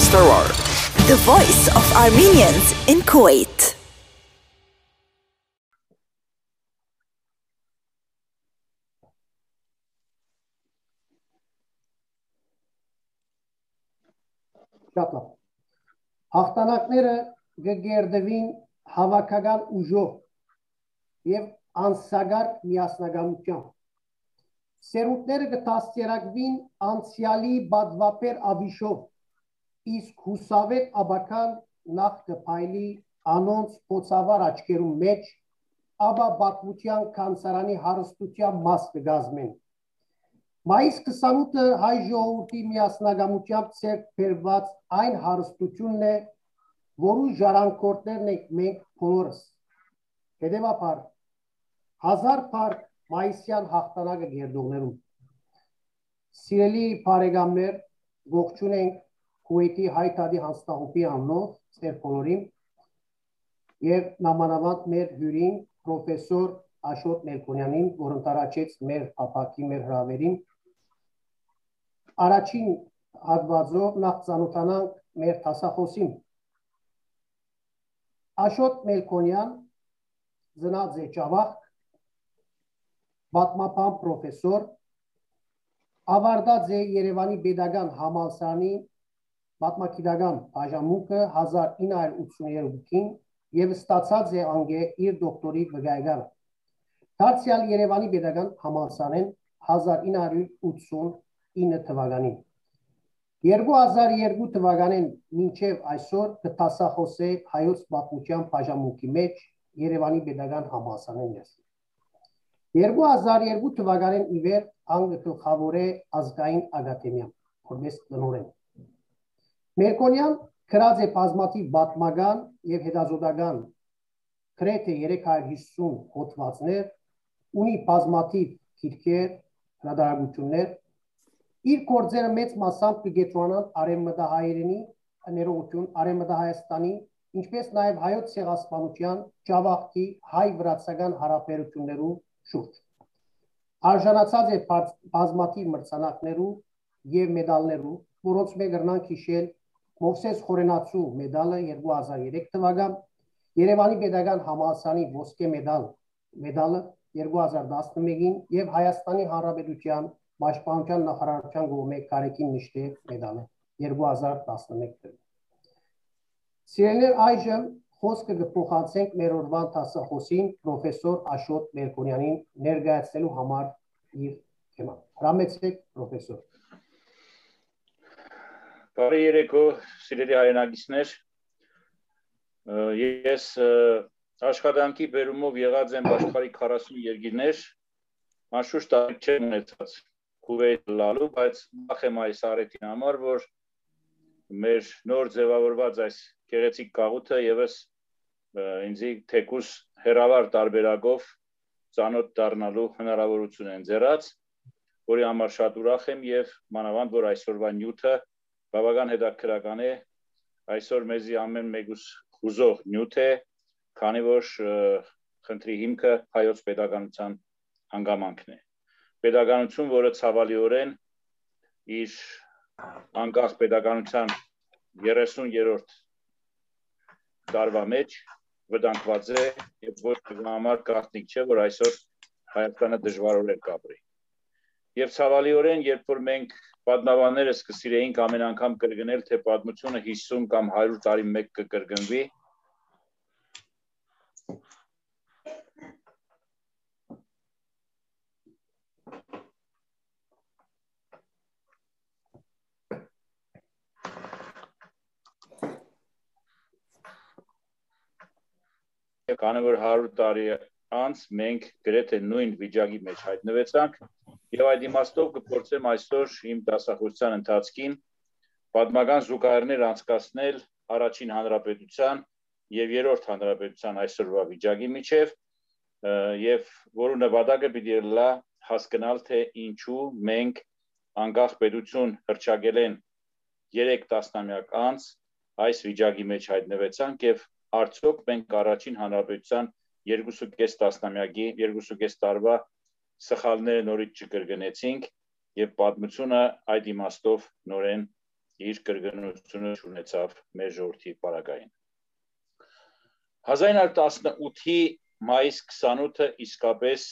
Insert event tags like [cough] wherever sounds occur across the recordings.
Astarwar, the voice of Armenians in Kuwait. Շատ լավ։ Հաղթանակները գերդվին հավաքական ուժով եւ անսագար միասնականությամբ։ Սերունդները կտաստերակվին անցյալի բադվապեր ավիշով, իսկ հուսավետ աբական նախ կփայլի անոնց փոցավար աչքերում մեջ, ապա բակմության կանցարանի հարստության մաս կգազմեն։ Մայիս 28-ը հայ ժողովրդի միասնագամությամբ ցերկ բերված այն հարստությունն է, որու ժառանգորդներն ենք մենք բոլորս։ Հետևաբար հազար փառք մայիսյան հաղթանակը գերդողներում։ Սիրելի բարեկամներ, ողջուն Քուվեյթի հայտարարի հանձնախումբի անունով ծեր բոլորին եւ նամանավանդ մեր հյուրին պրոֆեսոր Աշոտ Մելքոնյանին, որ ընտարաճեց մեր ապակի մեր հրավերին։ Առաջին հատվածով նախ ցանոթանանք մեր տասախոսին։ Աշոտ Մելքոնյան է Ճավախ պատմապան պրոֆեսոր ավարտած է Երևանի Պետական համալսարանի պատմակիրական բաժանմունքը 1982-ին եւ ստացած է անգե իր դոկտորի վկայականը։ Դարձյալ Երևանի Պետական համալսարան 1989 թվականին 2002 թվականին մինչև այսօր կտասախոսե հայոց պատմության բաժանմունքի մեջ Երևանի Պետական համալսարանի ես։ 2002 թվականին ի վեր անգլիքախավոր է ազգային ակադեմիա, որպես տնօրեն։ Մերկոնյան գրած է բազմաթիվ պատմական եւ հետազոտական գրեթե 350 հոդվածներ, ունի բազմաթիվ քիրքեր, հրատարակություններ։ Իր գործերը մեծ մասամբ կգետրոնան արևմտահայերենի ներողություն արևմտահայաստանի, ինչպես նաև հայոց ցեղասպանության, Ջավախքի հայ-վրացական հարաբերություններու շուրջ։ Արժանացած է բազմաթիվ մրցանակներու եւ մեդալներու, որոնց մեկ գրնանք հիշել Մովսես Խորենացու մեդալը 2003 թվական, Երևանի Պետական համալսարանի ոսկե մեդալ մեդալը 2011-ին եւ Հայաստանի Հանրապետության Պաշտպանության նախարարության կողմէ Կարեկին նիշտե մեդալը 2011 Սիրելիներ այժմ խոսքը կփոխանցենք մեր օրվան տասախոսին պրոֆեսոր Աշոտ Մերկոնյանին ներկայացնելու համար իր թեման։ Հրամեցեք պրոֆեսոր։ Բարի երեկո, սիրելի հայրենագիտներ։ Ես աշխատանքի բերումով եղած եմ աշխարհի 40 երկիրներ, անշուշտ տարիք չեմ ունեցած Քուվեյթ լալու, բայց նախ եմ այս արետին համար, որ մեր նոր ձևավորված այս գեղեցիկ կաղութը եւս ինձի թեկուս հերավար տարբերակով ծանոթ դառնալու հնարավորություն են ձեռած, որի համար շատ ուրախ եմ եւ մանավանդ որ այսօրվա նյութը բավական հետաքրական է այսօր մեզի ամեն մեկուս խուզող նյութ է քանի որ խնդրի հիմքը հայոց pedagogical հանգամանքն է pedagogical որը ցավալիորեն իր անկախ pedagogical 30-րդ տարվա մեջ վտանգված է եւ ոչ համար կարտնիկ չէ, որ այսօր Հայաստանը դժվարորեն կապրի։ Եվ ցավալիորեն, երբ որ մենք պատմաբանները սկսիրեինք ամեն անգամ կրկնել, թե պատմությունը 50 կամ 100 տարի մեկ կկրկնվի, քանի որ 100 տարի անց մենք գրեթե նույն վիճակի մեջ հայտնվեցանք եւ այդ իմաստով կփորձեմ այսօր իմ դասախոսության ընթացքին պատմական զուգահեռներ անցկացնել առաջին հանրապետության եւ երրորդ հանրապետության այսօրվա վիճակի միջև եւ որու նպատակը պիտի լա հասկանալ թե ինչու մենք անկախ պետություն հրճագել են 3 տասնամյակ անց այս վիճակի մեջ հայտնվեցանք եւ արդյոք մենք առաջին հանրապետության 2.5 տասնամյակի 2.5 տարվա սխալները նորից չկրկնեցինք եւ պատմությունը այդ իմաստով նորեն իր կրկնությունը ունեցավ մեր ժողովրդի պարագային 1918-ի մայիս 28-ը իսկապես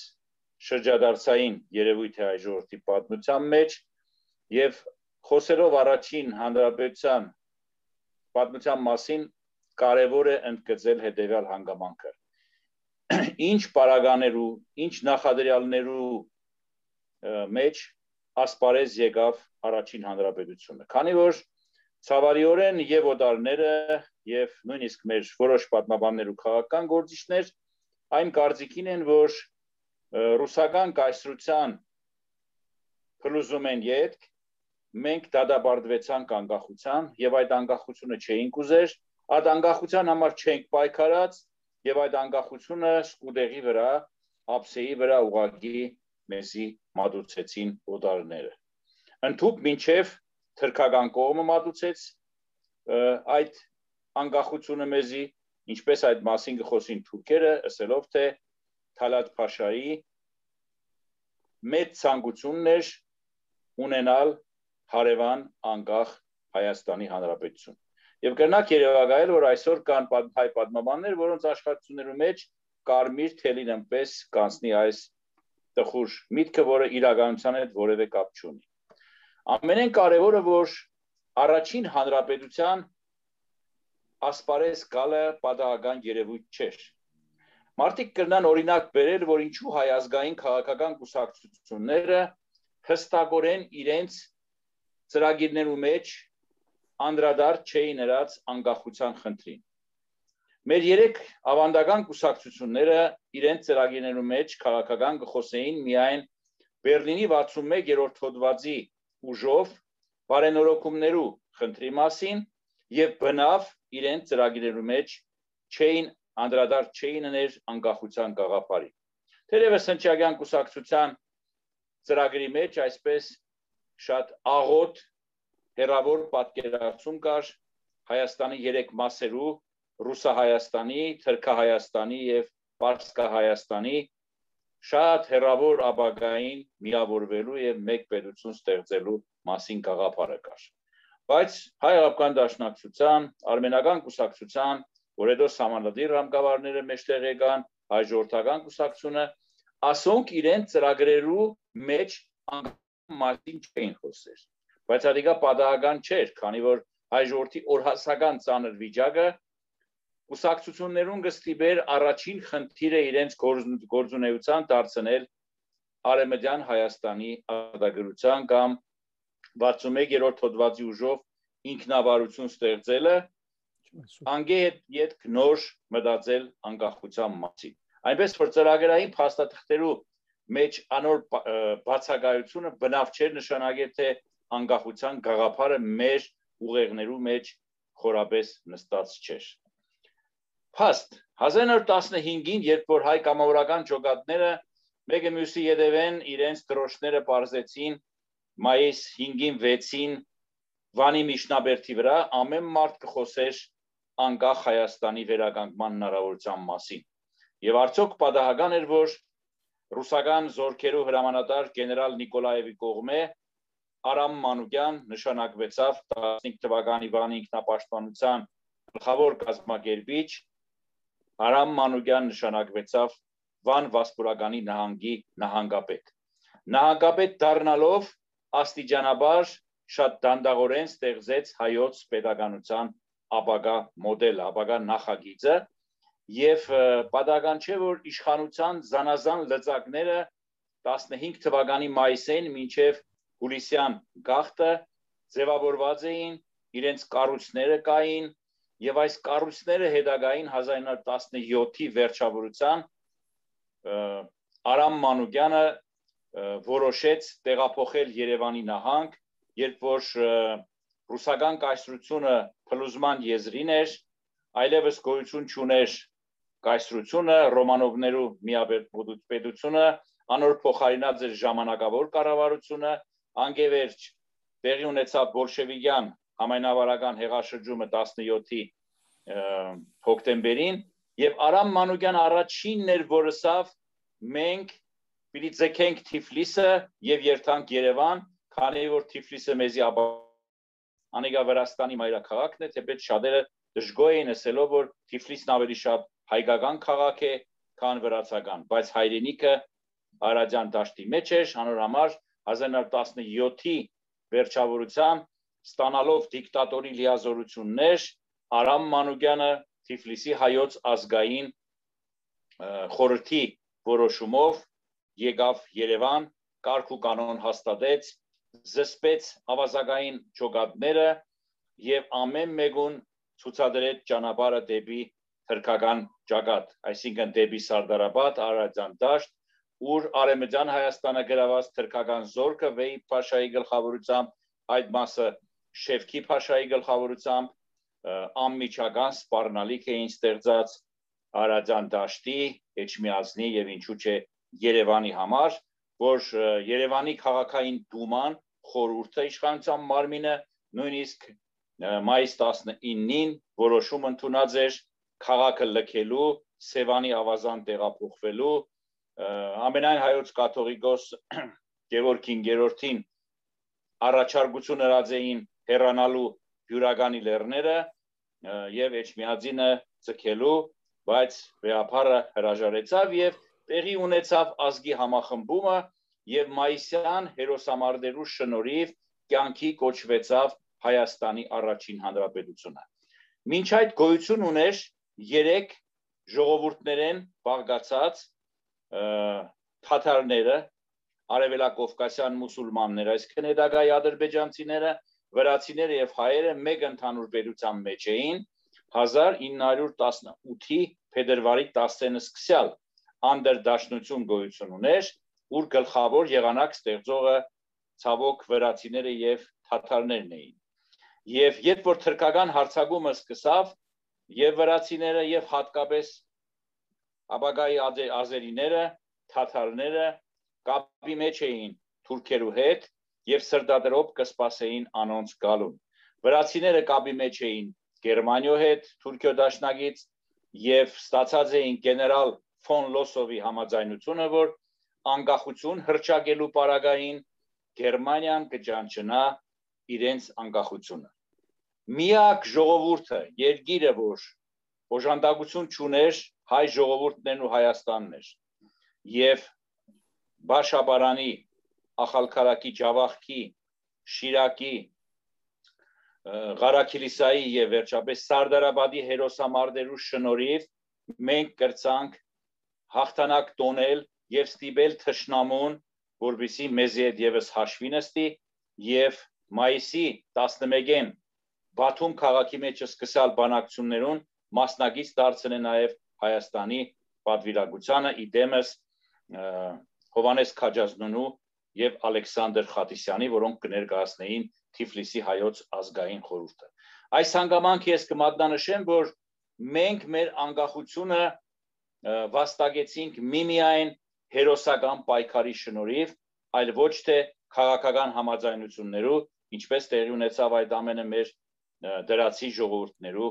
շրջադարձային երևույթ է այ ժողովրդի պատմության մեջ եւ խոսելով առաջին հանրապետության պատմության մասին կարևոր է ընդգծել հետեւյալ հանգամանքը ինչ պարագաներու, ինչ նախադրյալներու մեջ ասպարեզ եկավ առաջին հանրապետությունը։ Քանի որ ցավարիորեն եւ օդարները եւ նույնիսկ մեր որոշ պատմաբաններ ու քաղաքական գործիչներ այն կարծիքին են, որ ռուսական կայսրության փլուզում են յետք մենք դադարեցանք անկախության եւ այդ անկախությունը չէինք ուզեր, այդ անկախության համար չենք պայքարած եւ այդ անկախությունը սկուդերի վրա, ափսեի վրա ուղագի մեզի մատուցեցին օդարները։ Ընթուք մինչև թրքական կողմը մատուցեց այդ անկախությունը մեզի, ինչպես այդ մասին գխոսին թուրքերը, ասելով թե Թալատ Փաշայի մեծ ցանկություններ ունենալ հարևան անկախ Հայաստանի Հանրապետություն։ Եվ կրնակ երևակայել, որ այսօր կան հայ պատմաբաններ, որոնց աշխատություններու մեջ կարմիր թելին ըմպես կանցնի այս տխուր միտքը, որը իրականության հետ որևէ կապ չունի։ Ամենեն կարևորը, որ առաջին հանրապետության ասպարեզ գալը պատահական երևույթ չէր։ Մարտիկ կրնան օրինակ բերել, որ ինչու հայ ազգային քաղաքական կուսակցությունները հստակորեն իրենց ծրագիրներու մեջ անդրադարձ չէի նրանց անկախության խնդրին։ Մեր երեք ավանդական կուսակցությունները իրենց ծրագիրներու մեջ քաղաքական գխոսեին միայն Բերլինի 61-րդ հոդվածի ուժով բարենորոգումներու խնդրի մասին եւ բնավ իրենց ծրագիրներու մեջ չէին անդրադարձ չէին ներ անկախության գաղափարի։ Թերևս հնչյակյան կուսակցության ծրագրի մեջ այսպես շատ աղոտ հերավոր պատկերացում կար Հայաստանի երեք մասերու՝ Ռուսա-Հայաստանի, Թրքա-Հայաստանի եւ Պարսկա-Հայաստանի շատ հերավոր ապագային միավորվելու եւ մեկ պետություն ստեղծելու մասին գաղափարը կար։ Բայց հայ արաբական դաշնակցության, արմենական կուսակցության, որ հետո համանդիր ռամկավարները մեջտեղ եկան, հայ ժողովրդական կուսակցությունը, ասոնք իրեն ծրագրերու մեջ անգամ մասին չէին խոսել բայց ադիգա պատահական չէր, քանի որ հայ ժողովրդի օրհասական ծանր վիճակը ուսակցություններուն գստիբեր առաջին խնդիրը իրենց գործունեության դարձնել Արեմեդյան Հայաստանի արտադրության կամ 61-րդ հոդվածի ուժով ինքնավարություն ստեղծելը անգե հետ նոր մտածել անկախության մասին։ Այնպես որ ծրագրային փաստաթղթերու մեջ անոր բացակայությունը բնավ չէր նշանակել թե անկախության գաղափարը մեր ուղեղներու մեջ խորապես նստած չէր։ Փաստ 1915-ին, երբ որ հայ կամավորական ջոկատները մեկը մյուսի յետևեն իրենց դրոշները բարձեցին մայիս 5-ին 6-ին Վանի Միշնաբերդի վրա ամեն մարդ կխոսեր անկախ Հայաստանի վերականգնման հնարավորության մասին։ Եւ արդյոք պատահական էր, որ ռուսական զորքերու հրամանատար գեներալ Նիկոլաևի կողմէ Արամ Մանուկյան նշանակվեցավ 15 թվականի Վանի ինքնապաշտպանության գլխավոր կազմակերպիչ Արամ Մանուկյան նշանակվեցավ Վան Վասպուրականի նահանգի նահանգապետ նահանգապետ դառնալով աստիճանաբար շատ դանդաղորեն ստեղծեց հայոց pedagogical ապագա մոդել, ապագա նախագիծը եւ պատահական չէ որ իշխանության զանազան լծակները 15 թվականի մայիսին մինչև հուլիսյան գախտը ձևավորված էին, իրենց կառույցները կային եւ այս կառույցները հետագային 1917-ի վերջավորության Արամ Մանուկյանը որոշեց տեղափոխել Երևանի նահանգ, երբ որ ռուսական կայսրությունը փլուզման եզրին էր, այլևս գոյություն չուներ կայսրությունը, Ռոմանովներու միապետությունը, անոր փոխարինած էր ժամանակավոր կառավարությունը անգևերջ տեղի ունեցավ բոլշևիկյան համայնավարական հեղաշրջումը 17-ի հոկտեմբերին եւ Արամ Մանուկյան առաջինն էր որսավ մենք պիտի ձգենք Թիֆլիսը եւ երթանք Երևան քանի որ Թիֆլիսը մեզի ապա անիկա Վրաստանի մայրաքաղաքն է, թեպետ շատերը դժգոհ էին ասելով, որ Թիֆլիսն ավելի շատ հայկական քաղաք է, քան վրացական, բայց հայրենիքը Արաջան դաշտի մեջ էր, հանոր համար 1917-ի վերջավորությամբ ստանալով դիկտատորի լիազորություններ Արամ Մանուկյանը Թիֆլիսի հայոց ազգային խորհրդի որոշումով եկավ Երևան, կարգ ու կանոն հաստատեց, զսպեց ավազագային ճոգատները եւ ամեն մեկուն ցուցադրեց ճանապարհը դեպի թրքական ճակատ, այսինքն դեպի Սարդարաբադ, Արարատյան դաշտ, ուր Արեմեջան Հայաստանը գրաված թրքական զորքը Վեյ Փաշայի գլխավորությամբ, այդ մասը Շևկի Փաշայի գլխավորությամբ անմիջական սպառնալիք էին ստեղծած Արարատյան դաշտի, Էջմիածնի եւ ինչու՞ չէ Երևանի համար, որ Երևանի քաղաքային դուման խորհուրդը իշխանության մարմինը նույնիսկ մայիս 19-ին որոշում ընդունած էր քաղաքը լքելու, Սևանի ավազան տեղափոխվելու, ամենայն հայոց կաթողիկոս Գևորգ 5-րդին առաջարկություն հրած էին հեռանալու հյուրականի լեռները եւ Էջմիածինը ցկելու, բայց վեապարը հրաժարեցավ եւ տեղի ունեցավ ազգի համախմբումը եւ մայիսյան հերոսամարտերու շնորհիվ կյանքի կոչվեցավ Հայաստանի առաջին հանրապետությունը։ Մինչ այդ գոյություն ուներ 3 ժողովուրդներեն բաղկացած թաթարները, արևելակովկասյան մուսուլմանները, այսինքն հետագայի ադրբեջանցիները, վրացիները եւ հայերը մեկ ընդհանուր բերության մեջ էին 1918-ի փետրվարի 10-ը սկսյալ անդրդաշնություն գոյություն ուներ, ուր գլխավոր եղանակ ստեղծողը ցավոք վրացիները եւ թաթարներն էին։ Եվ երբ որ թրկական հարցակումը սկսավ, եւ վրացիները եւ հատկապես ապագայի ազերիները, թաթարները կապի մեջ էին թուրքերու հետ եւ սրտադրով կսպասեին անոնց գալուն։ Վրացիները կապի մեջ էին Գերմանիո հետ, Թուրքիո դաշնագից եւ ստացած էին գեներալ ֆոն Լոսովի համաձայնությունը, որ անկախություն հրճակելու պարագային Գերմանիան կճանչնա իրենց անկախությունը միակ ժողովուրդը, երկիրը, որ օժանդակություն ճուներ հայ ժողովուրդներն ու Հայաստանն էր։ Եվ Բաշաբարանի, Ախալքարակի, Ջավախքի, Շիրակի, Ղարաքիլիսայի եւ վերջապես Սարդարաբադի հերոսամարտերու շնորհիվ մենք կրցանք հաղթանակ տոնել եւ ստիպել թշնամուն, որբիսի մեզի հետ եւս հաշվի նստի եւ մայիսի 11-ին Բաթում քաղաքի մեջ սկսալ բանակցություններուն մասնագից դարձնել նաև Հայաստանի պատվիրակությանը իդեմս Հովանես Քաջազնունու եւ Ալեքսանդր Խատիսյանի, որոնք կներկայացնեին Թիֆլիսի հայոց ազգային խորհուրդը։ Այս հանգամանքի ես կմատնանշեմ, որ մենք մեր անկախությունը վաստակեցինք միմիայն հերոսական պայքարի շնորհիվ, այլ ոչ թե քաղաքական համաձայնություններով, ինչպես տեղի ունեցավ այդ ամենը մեր դրացի ժողովուրդներու,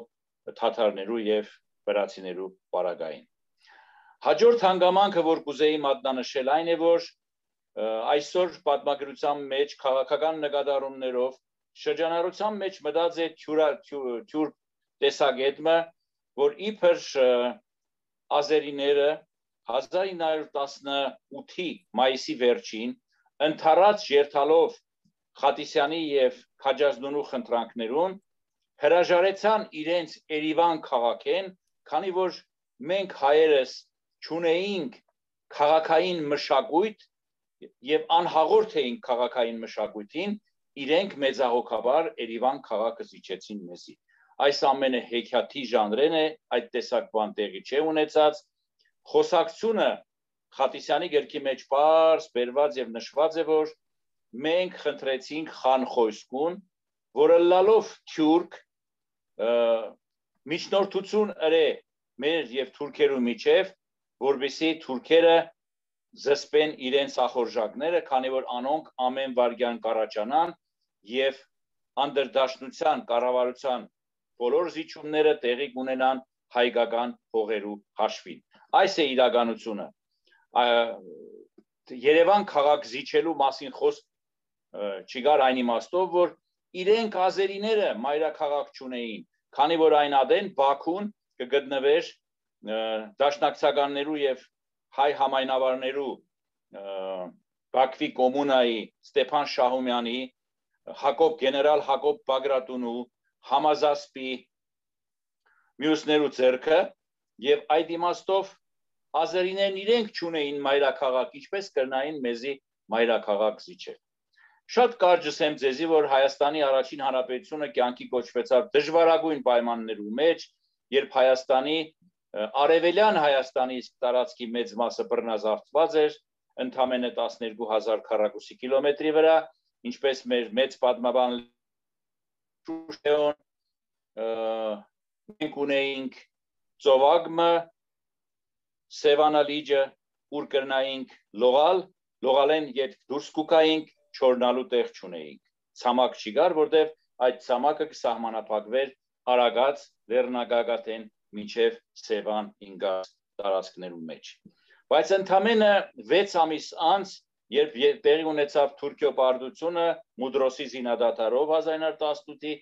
թաթարներու եւ վրացիներու պարագային։ Հաջորդ հանգամանքը, որ կուզեի մատնանշել, այն է, որ այսօր պատմագրության մեջ քաղաքական նկատառումներով շրջանառության մեջ մտած է թյուր տեսագետը, որ իբր ազերիները 1918-ի մայիսի վերջին ընթառած երթալով Խատիսյանի եւ Քաջազնունու խնդրանքներուն հրաժարեցան իրենց Երևան քաղաքեն, քանի որ մենք հայերս ճունեինք քաղաքային մշակույթ եւ անհաղորդ էինք քաղաքային մշակույթին, իրենք մեծահոգաբար Երևան քաղաքը զիջեցին մեզի։ Այս ամենը հեքիաթի ժանրեն է, այդ տեսակ բան տեղի չէ ունեցած։ Խոսակցությունը Խատիսյանի գրքի մեջ բարձ բերված եւ նշված է, որ մենք խնդրեցինք Խան Խոյսկուն, որը լալով թուրք միջնորդություն ըրե մեր եւ թուրքերու միջև, որբիսի թուրքերը զսպեն իրենց ախորժակները, քանի որ անոնք ամեն վարգյան կարաճանան եւ անդրդաշնության կառավարության բոլոր զիջումները տեղի կունենան հայկական հողերու հաշվին։ Այս է իրականությունը։ Երևան քաղաք զիջելու մասին խոսք չի գար այն իմաստով, որ իրենք ազերիները մայրաքաղաք ճունեին, քանի որ այն ադեն Բաքուն կգտնվեր դաշնակցականներու եւ հայ համայնավարներու Բաքվի կոմունայի Ստեփան Շահումյանի Հակոբ գեներալ Հակոբ Բագրատունու համազասպի մյուսներու ցերկը եւ այդ իմաստով ազերիներն իրենք ճունեին մայրաքաղաք, ինչպես կրնային մեզի մայրաքաղաք զիջել։ Շատ կարճ եմ ձեզի, որ Հայաստանի առաջին հանրապետությունը կյանքի կոչվեցավ դժվարագույն պայմաններու մեջ, երբ Հայաստանի արևելյան Հայաստանի տարածքի մեծ մասը բռնազավթված էր, ընդամենը 12000 քառակուսի կիլոմետրի վրա, ինչպես մեր մեծ պատմաբան Շուշեոն մենք ունեինք ծովագմը Սևանա լիճը ուր կրնայինք լողալ լողալեն երբ դուրս կուկայինք չորնալու տեղ չունեինք ցամաք չգար որտեվ այդ ցամաքը կսահմանափակվեր արագած լեռնագագաթեն միջև Սևան ինգաս տարածքներու մեջ բայց ընդամենը 6 ամիս անց երբ տեղի ունեցավ Թուրքիո պարտությունը Մուդրոսի զինադատարով 1918-ի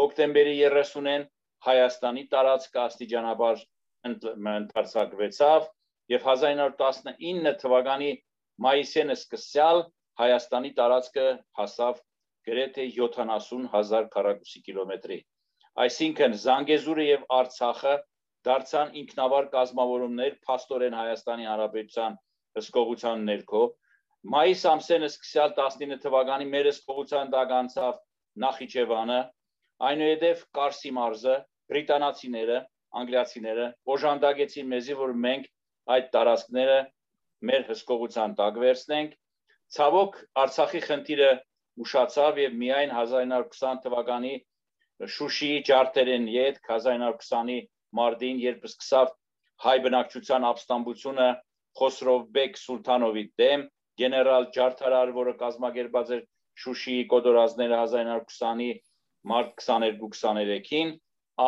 հոկտեմբերի 30-ին Հայաստանի տարածքը աստիճանաբար ընդարձակվեցավ եւ 1919 թվականի մայիսին սկսյալ Հայաստանի տարածքը հասավ գրեթե 70000 քառակուսի կիլոմետրի այսինքն Զանգեզուրը եւ Արցախը դարձան ինքնավար կազմավորումներ փաստորեն Հայաստանի Հանրապետության հսկողության ներքո մայիս ամսենը սկսյալ 19 թվականի մեր հսկողության տակ անցավ Նախիջևանը, այնուհետև Կարսի մարզը, բրիտանացիները, անգլիացիները օժանդակեցին մեզի, որ մենք այդ տարածքները մեր հսկողության տակ վերցնենք։ Ցավոք Արցախի խնդիրը ուշացավ եւ միայն 1920 թվականի Շուշիի ջարդերեն յետ 1920-ի մարտին, երբ սկսավ հայ բնակչության ապստամբությունը Խոսրով Բեկ Սուլթանովի դեմ, գեներալ Ջարդարար, որը կազմակերպած էր Շուշիի կոդորազները 1920-ի մարտ 22-23-ին,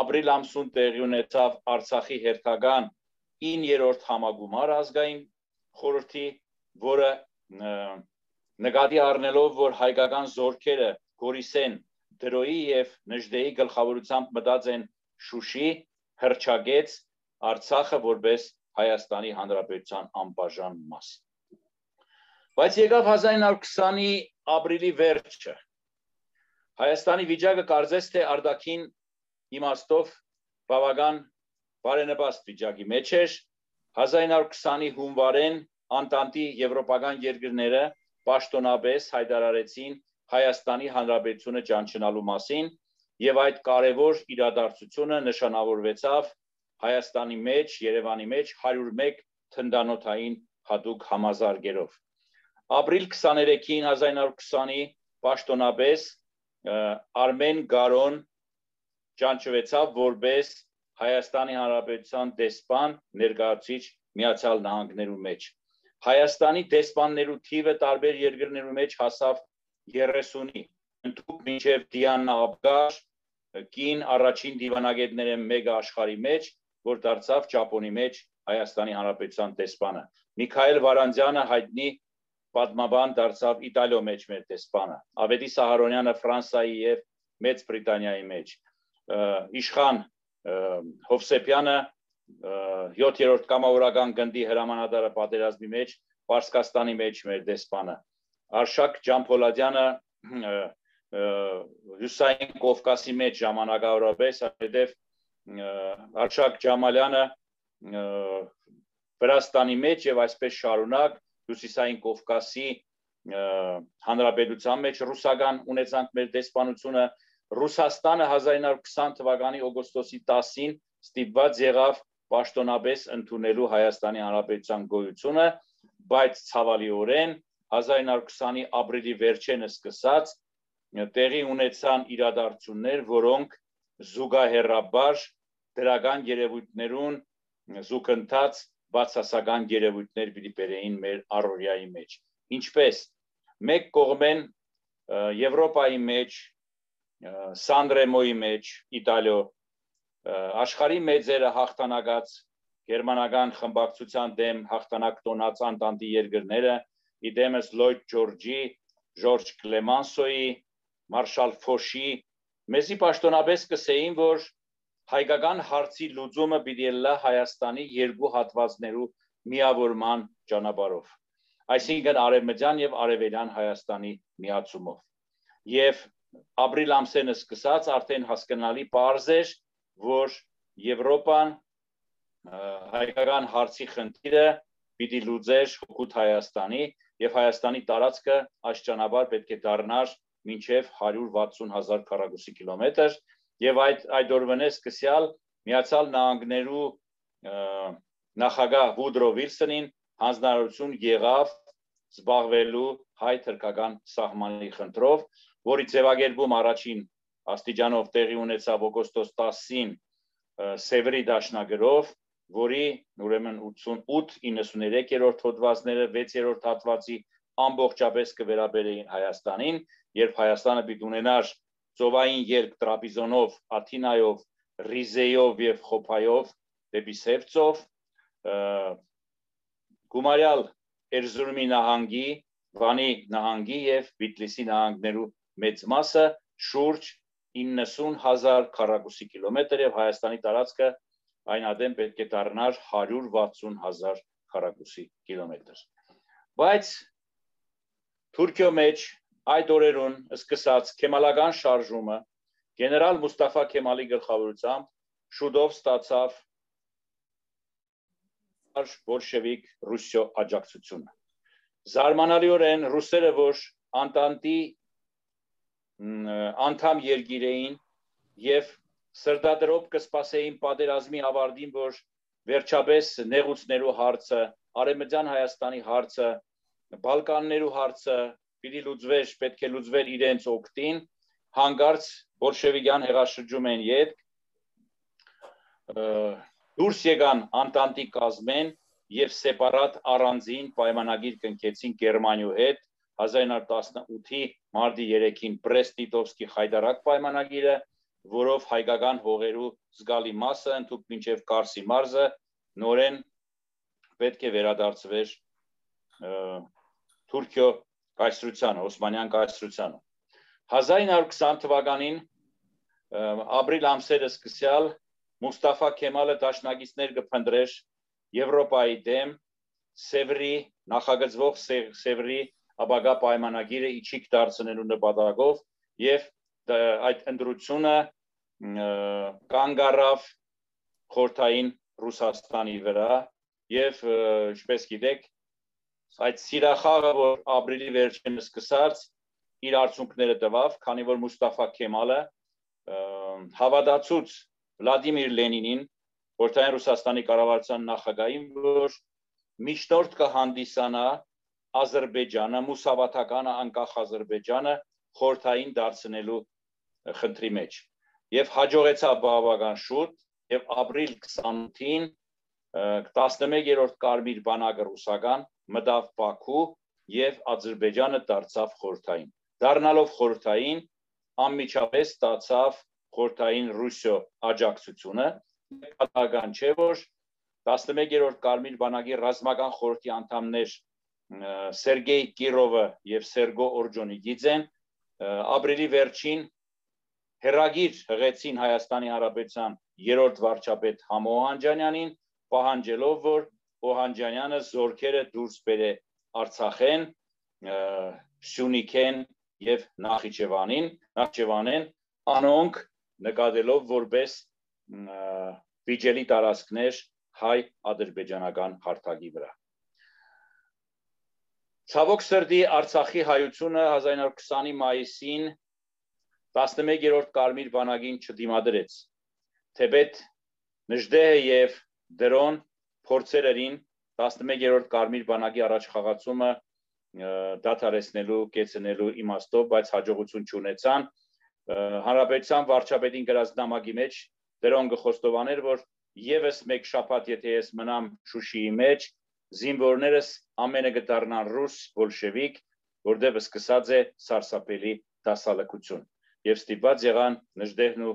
ապրիլ ամսուն տեղի ունեցավ Արցախի հերթական 9-րդ համագումար ազգային խորհրդի, որը նկատի առնելով, որ հայկական զորքերը Գորիսեն, Դրոյի եւ Նժդեի գլխավորությամբ մտած են Շուշի, հրճագեց Արցախը որպես Հայաստանի Հանրապետության անբաժան մաս։ Բայց եկավ 1920-ի ապրիլի վերջը։ Հայաստանի վիճակը կարծես թե արդակին իմաստով բավական բարենպաստ վիճակի մեջ էր 1920-ի հունվարեն Անտանտի եվրոպական երկրները պաշտոնապես հայտարարեցին Հայաստանի Հանրապետությունը ճանչնալու մասին եւ այդ կարևոր իրադարձությունը նշանավորվեցավ Հայաստանի մեջ, Երևանի մեջ 101 թնդանոթային հadoop համազարգերով ապրիլ 23-ին 1920-ի պաշտոնապես Արմեն Գարոն ճանչվեցավ որպես Հայաստանի Հանրապետության դեսպան ներկայացիչ Միացյալ Նահանգներու մեջ։ Հայաստանի դեսպաններու թիվը տարբեր երկրներու մեջ հասավ 30-ի։ Ընդհանուր մինչև Դիանա Աբգար կին առաջին դիվանագետները մեկ աշխարհի մեջ, որ դարձավ Ճապոնի մեջ Հայաստանի Հանրապետության դեսպանը։ Միքայել Վարանձյանը հայտնի պատմաբան դարձավ Իտալիո մեջ մեր դեսպանը։ Ավետի Սահարոնյանը Ֆրանսայի եւ Մեծ Բրիտանիայի մեջ։ Իշխան Հովսեփյանը 7-րդ կամավորական գնդի հրամանատարը պատերազմի մեջ Պարսկաստանի մեջ մեր դեսպանը։ Արշակ Ջամփոլադյանը Հյուսային Կովկասի մեջ ժամանակավորապես, հետև Արշակ Ջամալյանը Վրաստանի մեջ եւ այսպես շարունակ հյուսիսային Կովկասի հանրապետության մեջ ռուսական ունեցանք մեր դեսպանությունը Ռուսաստանը 1920 թվականի օգոստոսի 10-ին ստիպված եղավ պաշտոնապես ընդունելու Հայաստանի Հանրապետության գոյությունը, բայց ցավալիորեն 1920-ի ապրիլի վերջենը սկսած տեղի ունեցան իրադարձություններ, որոնք զուգահեռաբար դրական երևույթներուն զուգընթաց բացասական երևույթներ պիտի բերեին մեր առօրյայի մեջ։ Ինչպես մեկ կողմեն Եվրոպայի մեջ, Սանդրեմոյի մեջ, Իտալիո աշխարհի մեծերը հաղթանակած գերմանական խմբակցության դեմ հաղթանակ տոնած անտանտի երկրները իդեմս Լոյդ Ջորջի, Ժորժ Կլեմանսոյի, մարշալ Ֆոշի մեզի պաշտոնապես կսեին, որ հայկական հարցի լուծումը պիտի լա Հայաստանի երկու հատվածներու միավորման ճանապարհով այսինքն արևմտյան եւ արևելյան Հայաստանի միացումով եւ ապրիլ ամսենը սկսած արդեն հասկանալի པարզ էր որ Եվրոպան հայկական հարցի խնդիրը պիտի լուծեր հոգուտ Հայաստանի եւ Հայաստանի տարածքը աշճանաբար պետք է դառնար մինչև 160.000 քառակուսի կիլոմետր եւ այդ այդ օրվանե սկսյալ միացյալ նահանգներու նախագահ Վուդրո Վիլսոնին հանձնարարություն եղավ զբաղվելու հայ-թրքական սահմանի խնդրով, որի ձևակերպում առաջին աստիճանով տեղի ունեցավ օգոստոս 10-ին Սևրի դաշնագրով, որի ուրեմն 88-93-րդ հոդվածները 6-րդ հատվածի ամբողջապես կվերաբերեին Հայաստանին, երբ Հայաստանը պիտի ունենար ծովային երկ տրապիզոնով, Աթինայով, Ռիզեյով եւ Խոփայով դեպի Սևծով գումարյալ Էրզրումի նահանգի, Վանի նահանգի եւ Բիտլիսի նահանգներու մեծ մասը շուրջ 90000 քառակուսի կիլոմետր եւ Հայաստանի տարածքը այն ադեմ պետք է դառնար 160000 քառակուսի կիլոմետր։ Բայց Թուրքիո մեջ այդ օրերուն սկսած քեմալական շարժումը գեներալ Մուստաֆա Քեմալի գլխավորությամբ շուտով ստացավ բոլշևիկ ռուսիո աջակցությունը։ Զարմանալիորեն ռուսերը, որ Անտանտի անդամ երկիր էին եւ սրտադրոպ կսպասեին պատերազմի ավարտին, որ վերջապես նեղուցներու հարցը, Արեմեջան Հայաստանի հարցը, Բալկաններու հարցը, պիտի լուծվեր, պետք է լուծվեր իրենց օկտին, հանգարց բոլշևիկյան հեղաշրջում են յետ դուրս եկան անտանտի կազմեն եւ սեպարատ առանձին պայմանագիր կնքեցին Գերմանիու հետ 1918-ի մարտի 3-ին Բրեստ-Լիտովսկի հայդարակ պայմանագիրը, որով հայկական հողերու զգալի մասը ընդհանուր մինչև Կարսի մարզը նորեն պետք է վերադարձվեր Թուրքիո կայսրությանը, Օսմանյան կայսրությանը։ 1920 թվականին ապրիլ ամսերը սկսյալ Մուստաֆա Քեմալը դաշնակիցներ կփնտրեր Եվրոպայի դեմ Սևրի նախագծվող Սևրի ապագա պայմանագիրը իջիկ դարձնելու նպատակով եւ այդ ընդրությունը կանգ առավ խորթային Ռուսաստանի վրա եւ ինչպես գիտեք այդ սիրախաղը, որ ապրիլի վերջին սկսած իր արդյունքները տվավ, քանի որ Մուստաֆա Քեմալը հավատացուց Վլադիմիր Լենինին, Խորհրդային Ռուսաստանի կառավարության նախագահին, որ միջնորդ կհանդիսանա Ադրբեջանը, մուսավաթականը անկախ Ադրբեջանը խորթային դարձնելու խնդրի մեջ։ Եվ հաջողեցավ բավական շուտ եւ ապրիլ 28-ին 11-րդ կարմիր բանակը ռուսական մտավ Բաքու եւ Ադրբեջանը դարձավ խորթային։ Դառնալով խորթային անմիջապես ստացավ խորթային Ռուսիո աջակցությունը։ Պատահական չէ, որ 11-րդ Կարմիր բանակի ռազմական խորհրդի անդամներ Սերգեյ Կիրովը եւ Սերգո Օրջոնիգիձեն ապրիլի վերջին հերագիր հղեցին Հայաստանի Հանրապետության երրորդ վարչապետ Համո Օհանջանյանին պահանջելով որ Օհանջանյանը զորքերը դուրս բերե Արցախեն, Սյունիքեն եւ Նախիջևանին, Նախիջևանեն անոնք նկատելով որպես վիճելի տարածքներ հայ-ադրբեջանական հարթակի վրա։ Ցավոք սրտի Արցախի հայությունը 1920-ի մայիսին 11-րդ Կարմիր բանակին չդիմադրեց։ Թեպետ Նժդեհը եւ Դրոն փորձերերին 11-րդ Կարմիր բանակի առաջխաղացումը դադարեցնելու, կեցնելու իմաստով, բայց հաջողություն չունեցան։ Հանրապետության վարչապետին գրած նամակի մեջ դրոն գխոստովաներ, որ եւս մեկ շաբաթ եթե ես մնամ Շուշիի մեջ, զինվորներս ամենը կդառնան ռուս բոլշևիկ, որտեղ սկսած է սարսափելի դասալքություն։ Եվ ստիպված եղան նժդեհն ու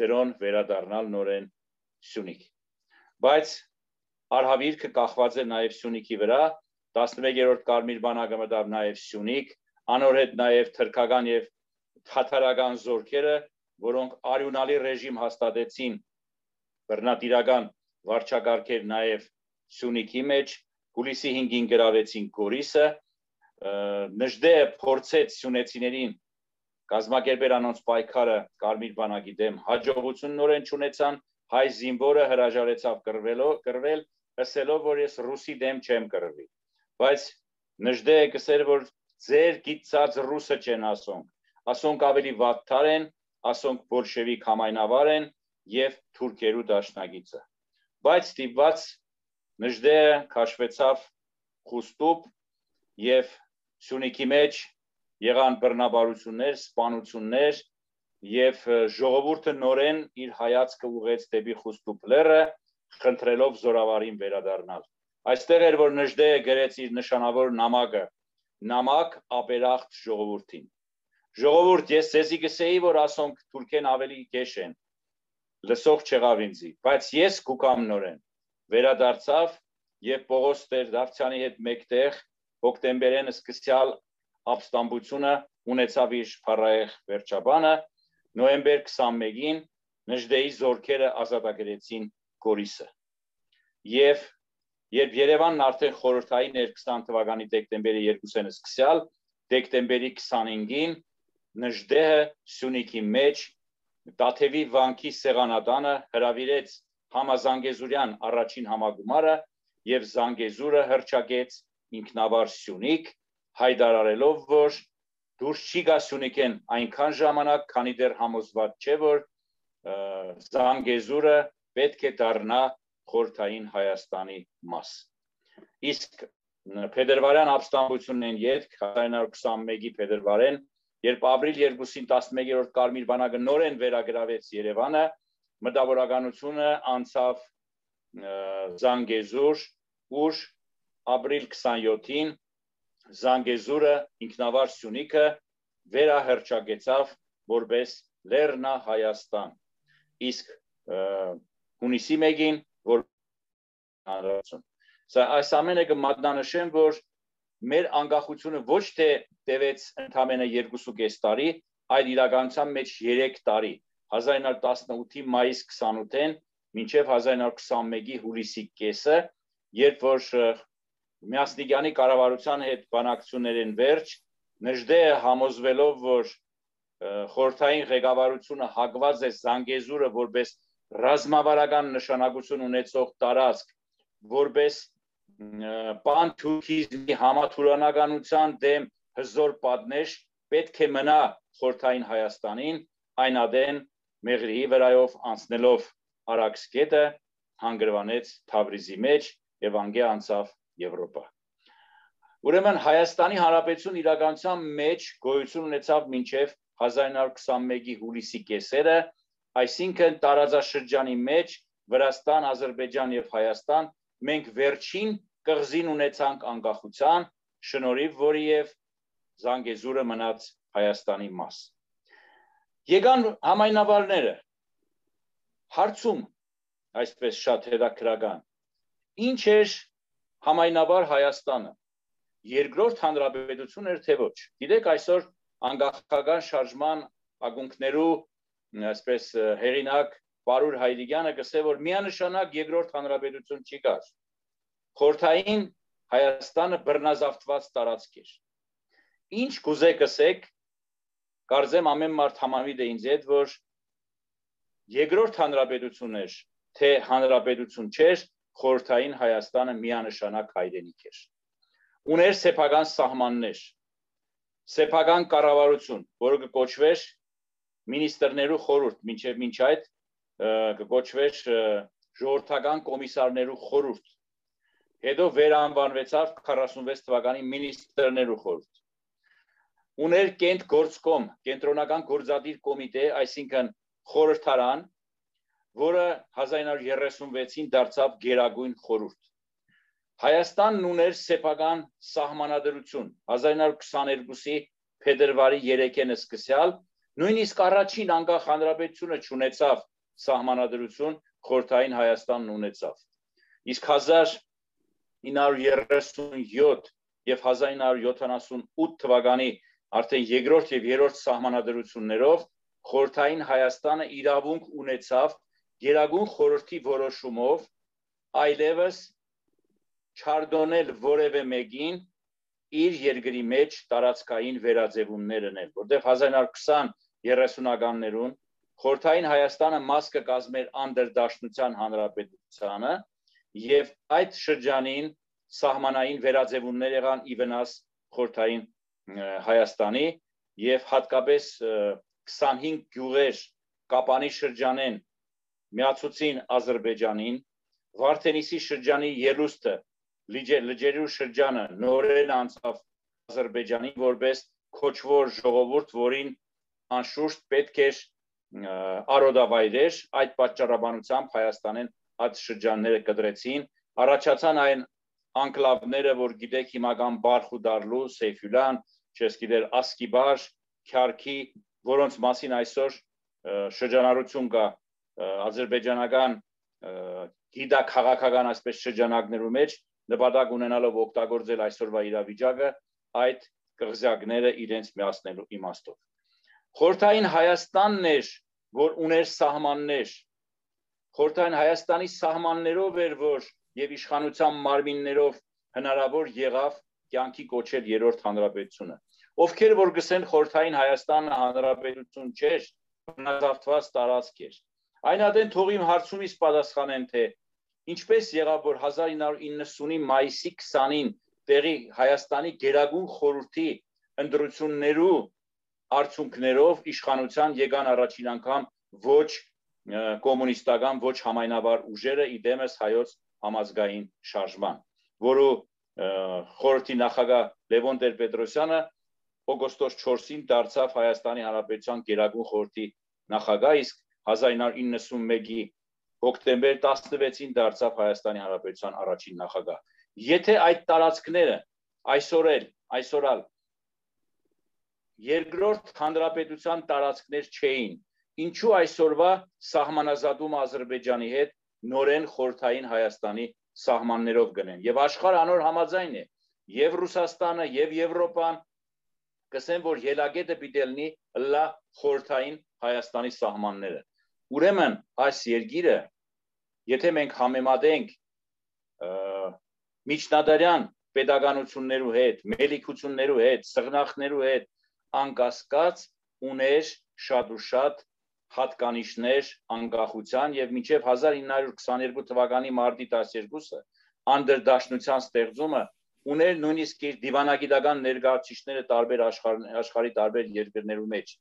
դրոն վերադառնալ նորեն Սյունիք։ Բայց Արհավիրքը կախված է նաև Սյունիքի վրա, 11-րդ Կարմիր բանակը մտավ նաև Սյունիք, անոր հետ նաև թրքական եւ թաթարական զորքերը, որոնք արյունալի ռեժիմ հաստատեցին բռնատիրական վարչակարգեր նաև Սյունիքի մեջ, հուլիսի 5-ին գրավեցին Գորիսը, նժդեը փորձեց սյունեցիներին կազմակերպել անոնց պայքարը Կարմիր բանակի դեմ հաջողություննորեն ճանաչան հայ զինվորը հրաժարեցավ կրվելով կրվել ասելով որ ես ռուսի դեմ չեմ կրվի բայց նժդեը կսեր որ ձեր գիտած ռուսը չեն ասոնք ասոնք ավելի վատթար են ասոնք բոլշևիկ համայնավար են եւ թուրքերու դաշնագիծը բայց ստիպված նժդեը քաշվեցավ խուստուբ եւ Սյունիքի մեջ եղան բռնաբարություններ, սպանություններ եւ ժողովուրդը նորեն իր հայացքը ուղեց դեպի Խուստուպլերը, խնդրելով զորավարին վերադառնալ։ Այստեղ էր որ Նժդեը գրեց իր նշանավոր նամակը՝ նամակ ապերախտ ժողովրդին։ Ժողովուրդ, ես ցեզի գսեի, որ ասոնք թուրքեն ավելի գեշ են։ Լսող չեղավ ինձի, բայց ես կուկամ նորեն վերադարձավ եւ Պողոս Տեր-Դավթյանի հետ մեկտեղ հոկտեմբերեն սկսյալ ապստամբությունը ունեցավ իր փառայեղ վերջաբանը նոյեմբեր 21-ին Նժդեի զորքերը ազատագրեցին Գորիսը եւ երբ Երևանն արդեն խորհրդային էր 20 թվականի դեկտեմբերի 2-ին սկսյալ դեկտեմբերի 25-ին Նժդեը Սյունիքի մեջ Տաթևի վանքի սեղանատանը հրավիրեց Համազանգեզուրյան առաջին համագումարը եւ Զանգեզուրը հրճակեց ինքնավար Սյունիք հայտարարելով, որ դուրս չի գա Սյունիքեն այնքան ժամանակ, քանի դեռ համոզված չէ, որ Զանգեզուրը պետք է դառնա խորթային Հայաստանի մաս։ Իսկ Փետրվարյան ապստամբությունն յետք 1921-ի Փետրվարեն, երբ ապրիլ 2-ին 11-րդ Կարմիր բանակը նորեն վերագրավեց Երևանը, մտավորականությունը անցավ Զանգեզուր, ուր ապրիլ 27-ին Զանգեզուրը ինքնավար Սյունիքը վերահրճագեցավ որպես Լեռնա Հայաստան։ Իսկ հունիսի 1-ին որ հանրություն։ Սա այս ամենը կմատնանշեմ, որ մեր անկախությունը ոչ թե տևեց ընդամենը 2.5 տարի, այլ իրականության մեջ 3 տարի 1918-ի մայիս 28-ին մինչև 1921-ի հուլիսի կեսը, երբ որ Միասնիկյանի կառավարության հետ բանակցություններին վերջ Նժդեը համոզվելով, որ խորթային ղեկավարությունը հակված է Զանգեզուրը որպես ռազմավարական նշանակություն ունեցող տարածք, որպես պանթուրքիզմի համաթուրանականության դեմ հզոր պատնեշ պետք է մնա խորթային Հայաստանին, այն ադեն Մեղրիի վրայով անցնելով Արաքսկետը հանգրվանեց Թավրիզի մեջ եւ անգե անցավ Եվրոպա։ Ուրեմն Հայաստանի Հանրապետություն իրականության մեջ գոյություն ունեցավ մինչև 1921-ի հուլիսի կեսերը, այսինքն տարածաշրջանի մեջ Վրաստան, Ադրբեջան եւ Հայաստան մենք վերջին կղզին ունեցանք անկախության, շնորհիվ որի եւ Զանգեզուրը մնաց Հայաստանի մաս։ Եկան համայնավարները հարցում այսպես շատ հետաքրական ինչ էր համայնավար Հայաստանը? Երկրորդ հանրապետություն էր թե ոչ։ Գիտեք այսօր անկախական շարժման ագունքներու այսպես հերինակ Պարուր Հայրիկյանը գսե որ միանշանակ երկրորդ հանրապետություն չի կար։ Խորթային Հայաստանը բռնազավթված տարածք էր։ Ինչ կուզե կսեք, կարծեմ ամեն մարդ համամիտ է ինձ հետ, որ երկրորդ հանրապետություն էր, թե հանրապետություն չէր, խորթային Հայաստանը միանշանակ հայրենիք էր։ Ուներ սեփական սահմաններ, սեփական կառավարություն, որը կկոչվեր մինիստրներու խորհուրդ, մինչև մինչ այդ կկոչվեր ժողովրդական կոմիսարներու խորհուրդ։ Հետո վերանվանվեցավ 46 թվականի մինիստրներու խորհուրդ։ Ուներ կենտ գործկոմ, կենտրոնական գործադիր կոմիտե, այսինքն խորհրդարան, որը 1936-ին դարձավ Գերագույն խորհուրդ։ Հայաստանն ուներ սեփական սահմանադրություն 1922-ի փետրվարի 3-ին սկսյալ, նույնիսկ առաջին անկախ հանրապետությունը ճանաչավ սահմանադրություն խորթային Հայաստանն ունեցավ։ Իսկ 1937 եւ 1978 թվականի արդեն երկրորդ եւ երրորդ սահմանադրություններով խորթային Հայաստանը իրավունք ունեցավ Գերագույն խորհրդի որոշումով այլևս չարդոնել որևէ մեկին իր երկրի մեջ տարածքային վերաձևումներ ունել, որտեղ 1920-30-ականներուն Խորթային Հայաստանը մաս կկազմեր անդրդաշնության հանրապետությանը եւ այդ շրջանին սահմանային վերաձևումներ եղան ի վնաս Խորթային Հայաստանի եւ հատկապես 25 գյուղեր Կապանի շրջանեն միացուցին Ադրբեջանին Վարդենիսի շրջանի ելուստը լիջերու շրջանը նորեն անցավ Ադրբեջանին որպես քոչվոր ժողովուրդ, որին անշուշտ պետք էր արոդավայրեր այդ պատճառաբանությամբ Հայաստանեն այդ շրջանները կդրեցին առաջացան այն անկլավները որ գիտեք հիմական Բարխուդարլու, Սեյֆյուլան, չես գիտեր Ասկիբար, Քյարքի, որոնց մասին այսօր շրջանառություն կա ադրբեջանական գիտա քաղաքական այսպես շրջանակներու մեջ նպատակ ունենալով օգտագործել այսօրվա իրավիճակը այդ կղզյակները իրենց միացնելու իմաստով Խորթային Հայաստանն էր, որ ուներ սահմաններ։ Խորթային Հայաստանի սահմաններով էր, որ եւ իշխանության մարմիններով հնարավոր եղավ կյանքի կոչել երրորդ հանրապետությունը։ Ովքեր որ գսեն Խորթային Հայաստանը հանրապետություն չէր, բնազավթված տարածք էր։ Այն ադեն թող իմ հարցումից պատասխանեն թե ինչպես եղավ որ 1990-ի մայիսի 20-ին տեղի Հայաստանի Գերագույն խորհրդի ընդրություններու արդյունքներով իշխանության եկան առաջին անգամ ոչ կոմունիստական, ոչ համայնավար ուժերը իդեմս հայոց համազգային շարժման, որը խորհրդի նախագահ Լևոն Տեր-Պետրոսյանը օգոստոս 4-ին դարձավ Հայաստանի Հանրապետության Գերագույն խորհրդի նախագահ, իսկ 1991-ի հոկտեմբեր 16-ին դարձավ Հայաստանի Հանրապետության առաջին նախագահ։ Եթե այդ տարածքները այսօր էլ այսօրալ երկրորդ հանրապետության տարածքներ չէին։ Ինչու այսօրվա սահմանազատումը Ադրբեջանի հետ նորեն խորթային Հայաստանի սահմաններով գնեն։ Եվ աշխարհ անոր համաձայն է, եւ Ռուսաստանը, եւ Եվրոպան կսեն, որ ելագետը պիտի լինի լա խորթային Հայաստանի սահմանները։ Ուրեմն այս երկիրը, եթե մենք համեմատենք միջնադարյան pedagoganություններու հետ, մելիքություններու հետ, սղնախներու հետ, անկասկած ուներ շատ ու շատ հատկանիշներ անկախության եւ մինչեւ 1922 թվականի մարտի 12-ը անդրդաշնության ստեղծումը ուներ նույնիսկ իր դիվանագիտական ներկայացուցիչները տարբեր աշխարհ աշխարհի տարբեր երկրներու մեջ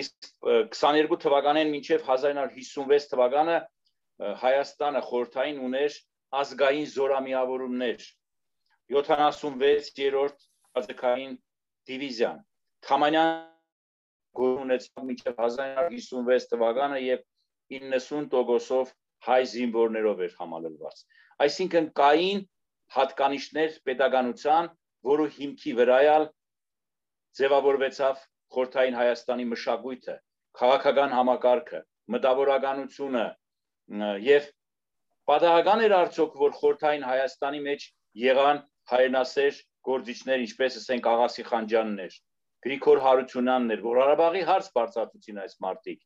իսկ 22 թվականին մինչև 1956 թվականը Հայաստանը խորթային ուներ ազգային զորամիավորումներ 76-րդ ազգային դիվիզիան Թամանյան գունեցավ մինչև 1956 թվականը եւ 90%-ով հայ զինվորներով էր համալրված։ Այսինքն կային հատկանիշներ pedagoganության, որը հիմքի վրայալ ձևավորվեցավ խորթային Հայաստանի մշակույթը, քաղաքական համակարգը, մտավորականությունը եւ պատահական էր արդյոք որ խորթային Հայաստանի մեջ եղան հայրենասեր գործիչներ, ինչպես ասենք Աղասի Խանջյաններ, Գրիգոր Հարությունյաններ, որ Ղարաբաղի հարց բարձրացուցին այս մարտիկ,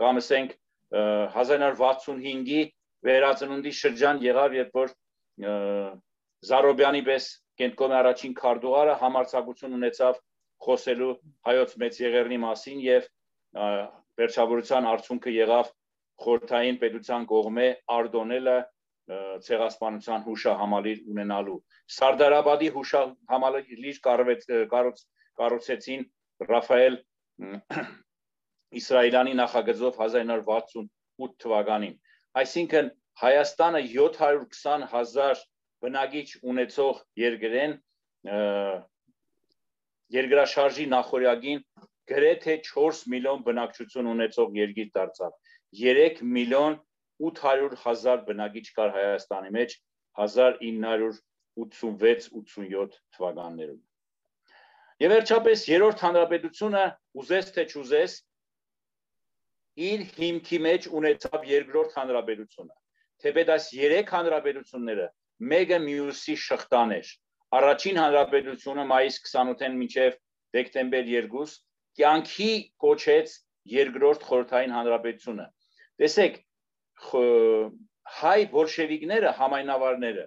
կամ ասենք 1965-ի վերածնունդի շրջան եղավ, երբ որ Զարոբյանի պես կենտկոմի առաջին քարտուղարը համարցակություն ունեցավ խոսելու հայոց մեծ եղերնի մասին եւ վերջավորության արդյունքը եղավ խորթային պետության կողմէ արդոնելը ցեղասպանության հուշահամալիր ունենալու Սարդարաբադի հուշահամալիր կառոց կառուցեցին Ռաֆայել Իսրայելյանի նախագծով 1968 թվականին այսինքն Հայաստանը 720 հազար բնակիչ ունեցող երկրեն երկրաշարժի նախորյակին գրեթե 4 միլիոն բնակչություն ունեցող երկիր դարձավ 3 միլիոն 800 հազար բնակիչ կար Հայաստանի մեջ 1986-87 թվականներում։ Եվ վերջապես երրորդ հանրապետությունը ուզես թե չուզես իր հիմքի մեջ ունեցավ երկրորդ հանրապետությունը։ Թեպետ այս երեք հանրապետությունները մեկը մյուսի շղթան էր։ Առաջին հանրապետությունը մայիս 28-ին մինչև դեկտեմբեր 2 կյանքի կոչեց երկրորդ խորհրդային հանրապետությունը։ Տեսեք, հայ բոլշևիկները, համայնավարները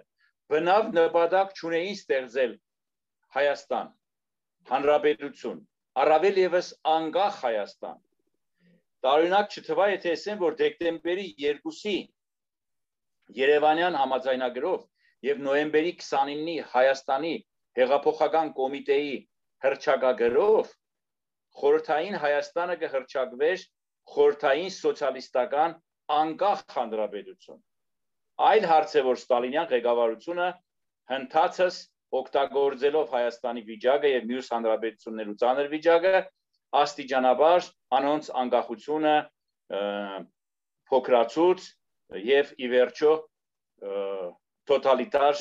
բնավ նպատակ չունեին ստեղծել Հայաստան, հանրապետություն, առավել եւս անկախ Հայաստան։ Տարօրինակ չթվա, եթե ասեմ, որ դեկտեմբերի 2-ի Երևանյան համաձայնագրով եւ նոյեմբերի 29-ի Հայաստանի հեղափոխական կոմիտեի հրճակագրով խորհրդային Հայաստանը կհրճակվեր խորհրդային սոցիալիստական անկախ հանրապետություն։ Այլ հարց է, որ Ստալինյան ղեկավարությունը հնդածս օգտագործելով Հայաստանի վիճակը եւ մյուս հանրապետություններու ցաներ վիճակը աստիճանաբար անոնց անկախությունը փոքրացուց եւ ի վերջո տոտալիտար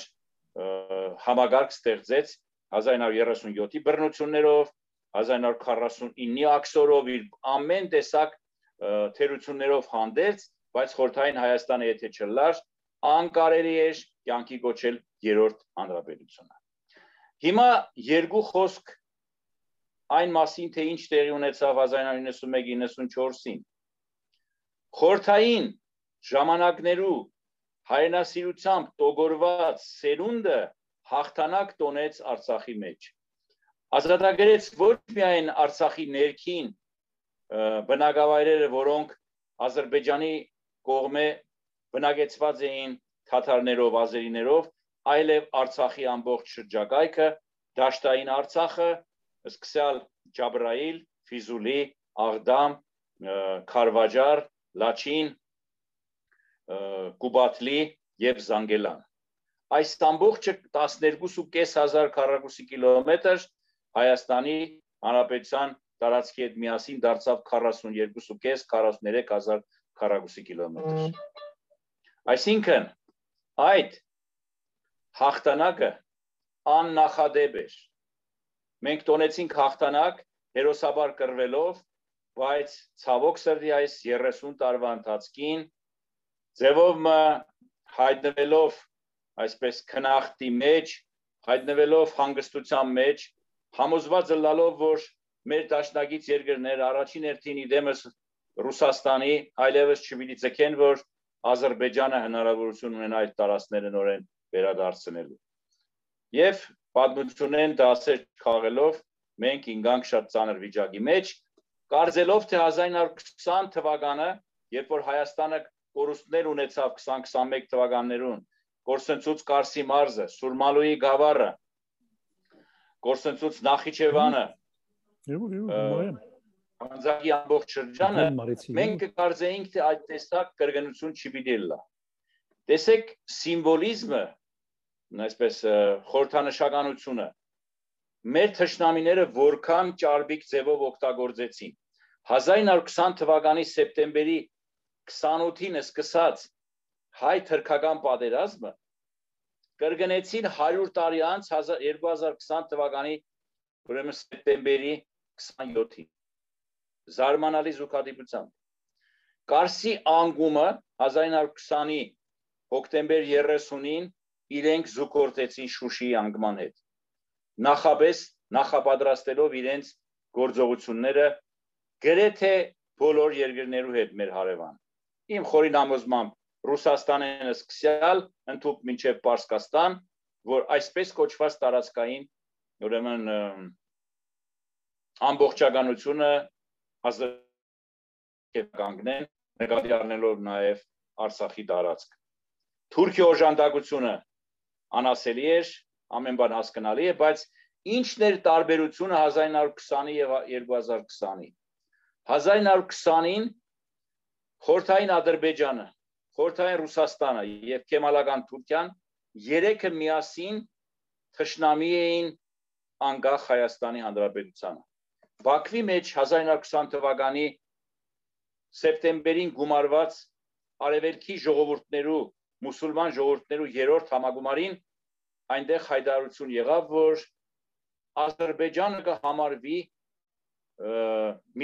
համագարկ ստեղծեց 1937-ի բռնություններով 1949-ի աքսորով իր ամեն տեսակ թերություններով հանդերձ, բայց խորթային Հայաստանը եթե չլար, անկարելի էր կյանքի կոչել երրորդ հանրապետությունը։ Հիմա երկու խոսք այն մասին, թե ինչ տեղի ունեցավ 1991-94-ին։ Խորթային ժամանակներու հայրենասիրությամբ տոգորված սերունդը հաղթանակ տոնեց Արցախի մեջ։ Ազատագրեց ոչ միայն Արցախի ներքին բնակավայրերը, որոնք Ադրբեջանի կողմէ բնակեցված էին թաթարներով, ազերիներով, այլև Արցախի ամբողջ շրջակայքը, Դաշտային Արցախը, սկսյալ Ջաբրայիլ, Ֆիզուլի, Աղդամ, Խարվաճար, Լաչին, Կուբատլի եւ Զանգելան։ Այս ամբողջը 12.500 քառակուսի կիլոմետր Հայաստանի Հանրապետության տարածքի հետ միասին դարձավ 42.5 43000 քառակուսի կիլոմետր։ Այսինքն այդ հաղթանակը աննախադեպ էր։ Մենք տոնեցինք հաղթանակ հերոսաբար կրվելով, բայց ցավոք սրտի այս 30 տարվա ընթացքին ձևով հայտնվելով այսպես քնախտի մեջ, հայտնվելով հանգստության մեջ, համոզված լալով, որ մեր դաշնակից երկրներ առաջին հերթին իդեմս Ռուսաստանի այլևս չպիտի ցկեն, որ Ադրբեջանը հնարավորություն ունենա այդ տարածքները նորեն վերադարձնելու։ Եվ պատմությունեն դասեր քաղելով մենք ինգանք շատ ծանր վիճակի մեջ, կարծելով թե 1920 թվականը, երբ որ Հայաստանը կորուստներ ունեցավ 2021 թվականներուն, Կորսենցուց Կարսի մարզը, Սուրմալուի գավառը, Կորսենցուց Նախիջևանը, Անձակի ամբողջ շրջանը մենք կարծեինք թե այդ տեսակ կրկնություն չպիտի լա։ Տեսեք սիմվոլիզմը, այսպես խորհրդանշականությունը. Մեր թշնամիները որքան ճարբիկ ձևով օգտագործեցին. 1920 թվականի սեպտեմբերի 28-ին սկսած հայ թրքական պատերազմը կրկնեցին 100 տարի անց 2020 թվականի ուրեմն սեպտեմբերի 27-ին զարմանալի զուգադիպությամբ Կարսի անգումը 1920-ի հոկտեմբեր 30-ին իրենք զուգորդեցին Շուշիի անգման հետ նախաբես նախապատրաստելով իրենց գործողությունները գրեթե բոլոր երկրներու հետ մեր հարևան իմ խորին համոզմամբ Ռուսաստանն սկսյալ ընդཐུպ մինչև Պարսկաստան որ այսպես կոչված տարածքային ուրեմն ամբողջականությունը կանգնեն նկատի առնելով նաև Արցախի տարածք։ Թուրքիա օժանդակությունը անասելի էր, ամեն բան հասկանալի է, բայց ինչն էր տարբերությունը 1920-ի եւ 2020-ի։ 1920-ին Խորթային Ադրբեջանը, Խորթային Ռուսաստանը եւ Կեմալական Թուրքիան երեքը միասին թշնամի էին անկախ Հայաստանի Հանրապետությանը։ Բաքվի մեջ 1920 թվականի սեպտեմբերին գումարված արևելքի ժողովուրդներու մուսուլման ժողովուրդներու երրորդ համագումարին այնտեղ հայտարարություն եղավ, որ Ադրբեջանը կհամարվի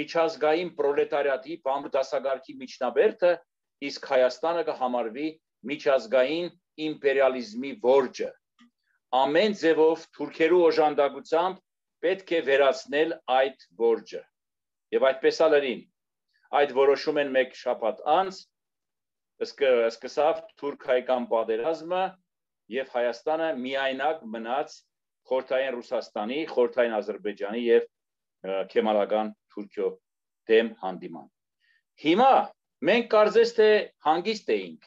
միջազգային պրոլետարիատի բամբդասագարքի միջնաբերդը, իսկ Հայաստանը կհամարվի միջազգային իմպերիալիզմի որջը։ Ամեն ձևով թուրքերու օժանդակությամբ պետք է վերացնել այդ որջը։ Եվ այդպես ալերին այդ որոշում են մեկ շաբաթ անց սկսավ թուրք-հայկան պատերազմը եւ Հայաստանը միայնակ մնաց խորթային Ռուսաստանի, խորթային Ադրբեջանի եւ Քեմալական Թուրքիո դեմ հանդիման։ Հիմա մենք կարծես թե հանգիստ էինք,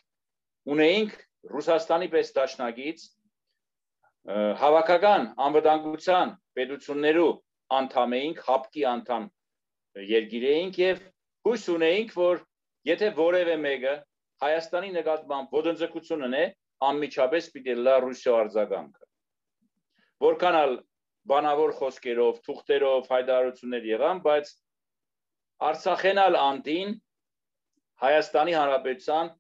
ունեինք Ռուսաստանի պես դաշնագից հավաքական անվտանգության պետություններու անդամ էինք, հապկի անդամ երկիր էինք եւ հույս ունեինք, որ եթե որևէ մեկը Հայաստանի նկատմամբ ոդնձգություն ունե, անմիջապես պիտի լա Ռուսիա արձագանքը։ Որքան ալ բանավոր խոսքերով, թուղթերով հայտարարություններ եղան, բայց Արցախենալ անտին Հայաստանի Հանրապետության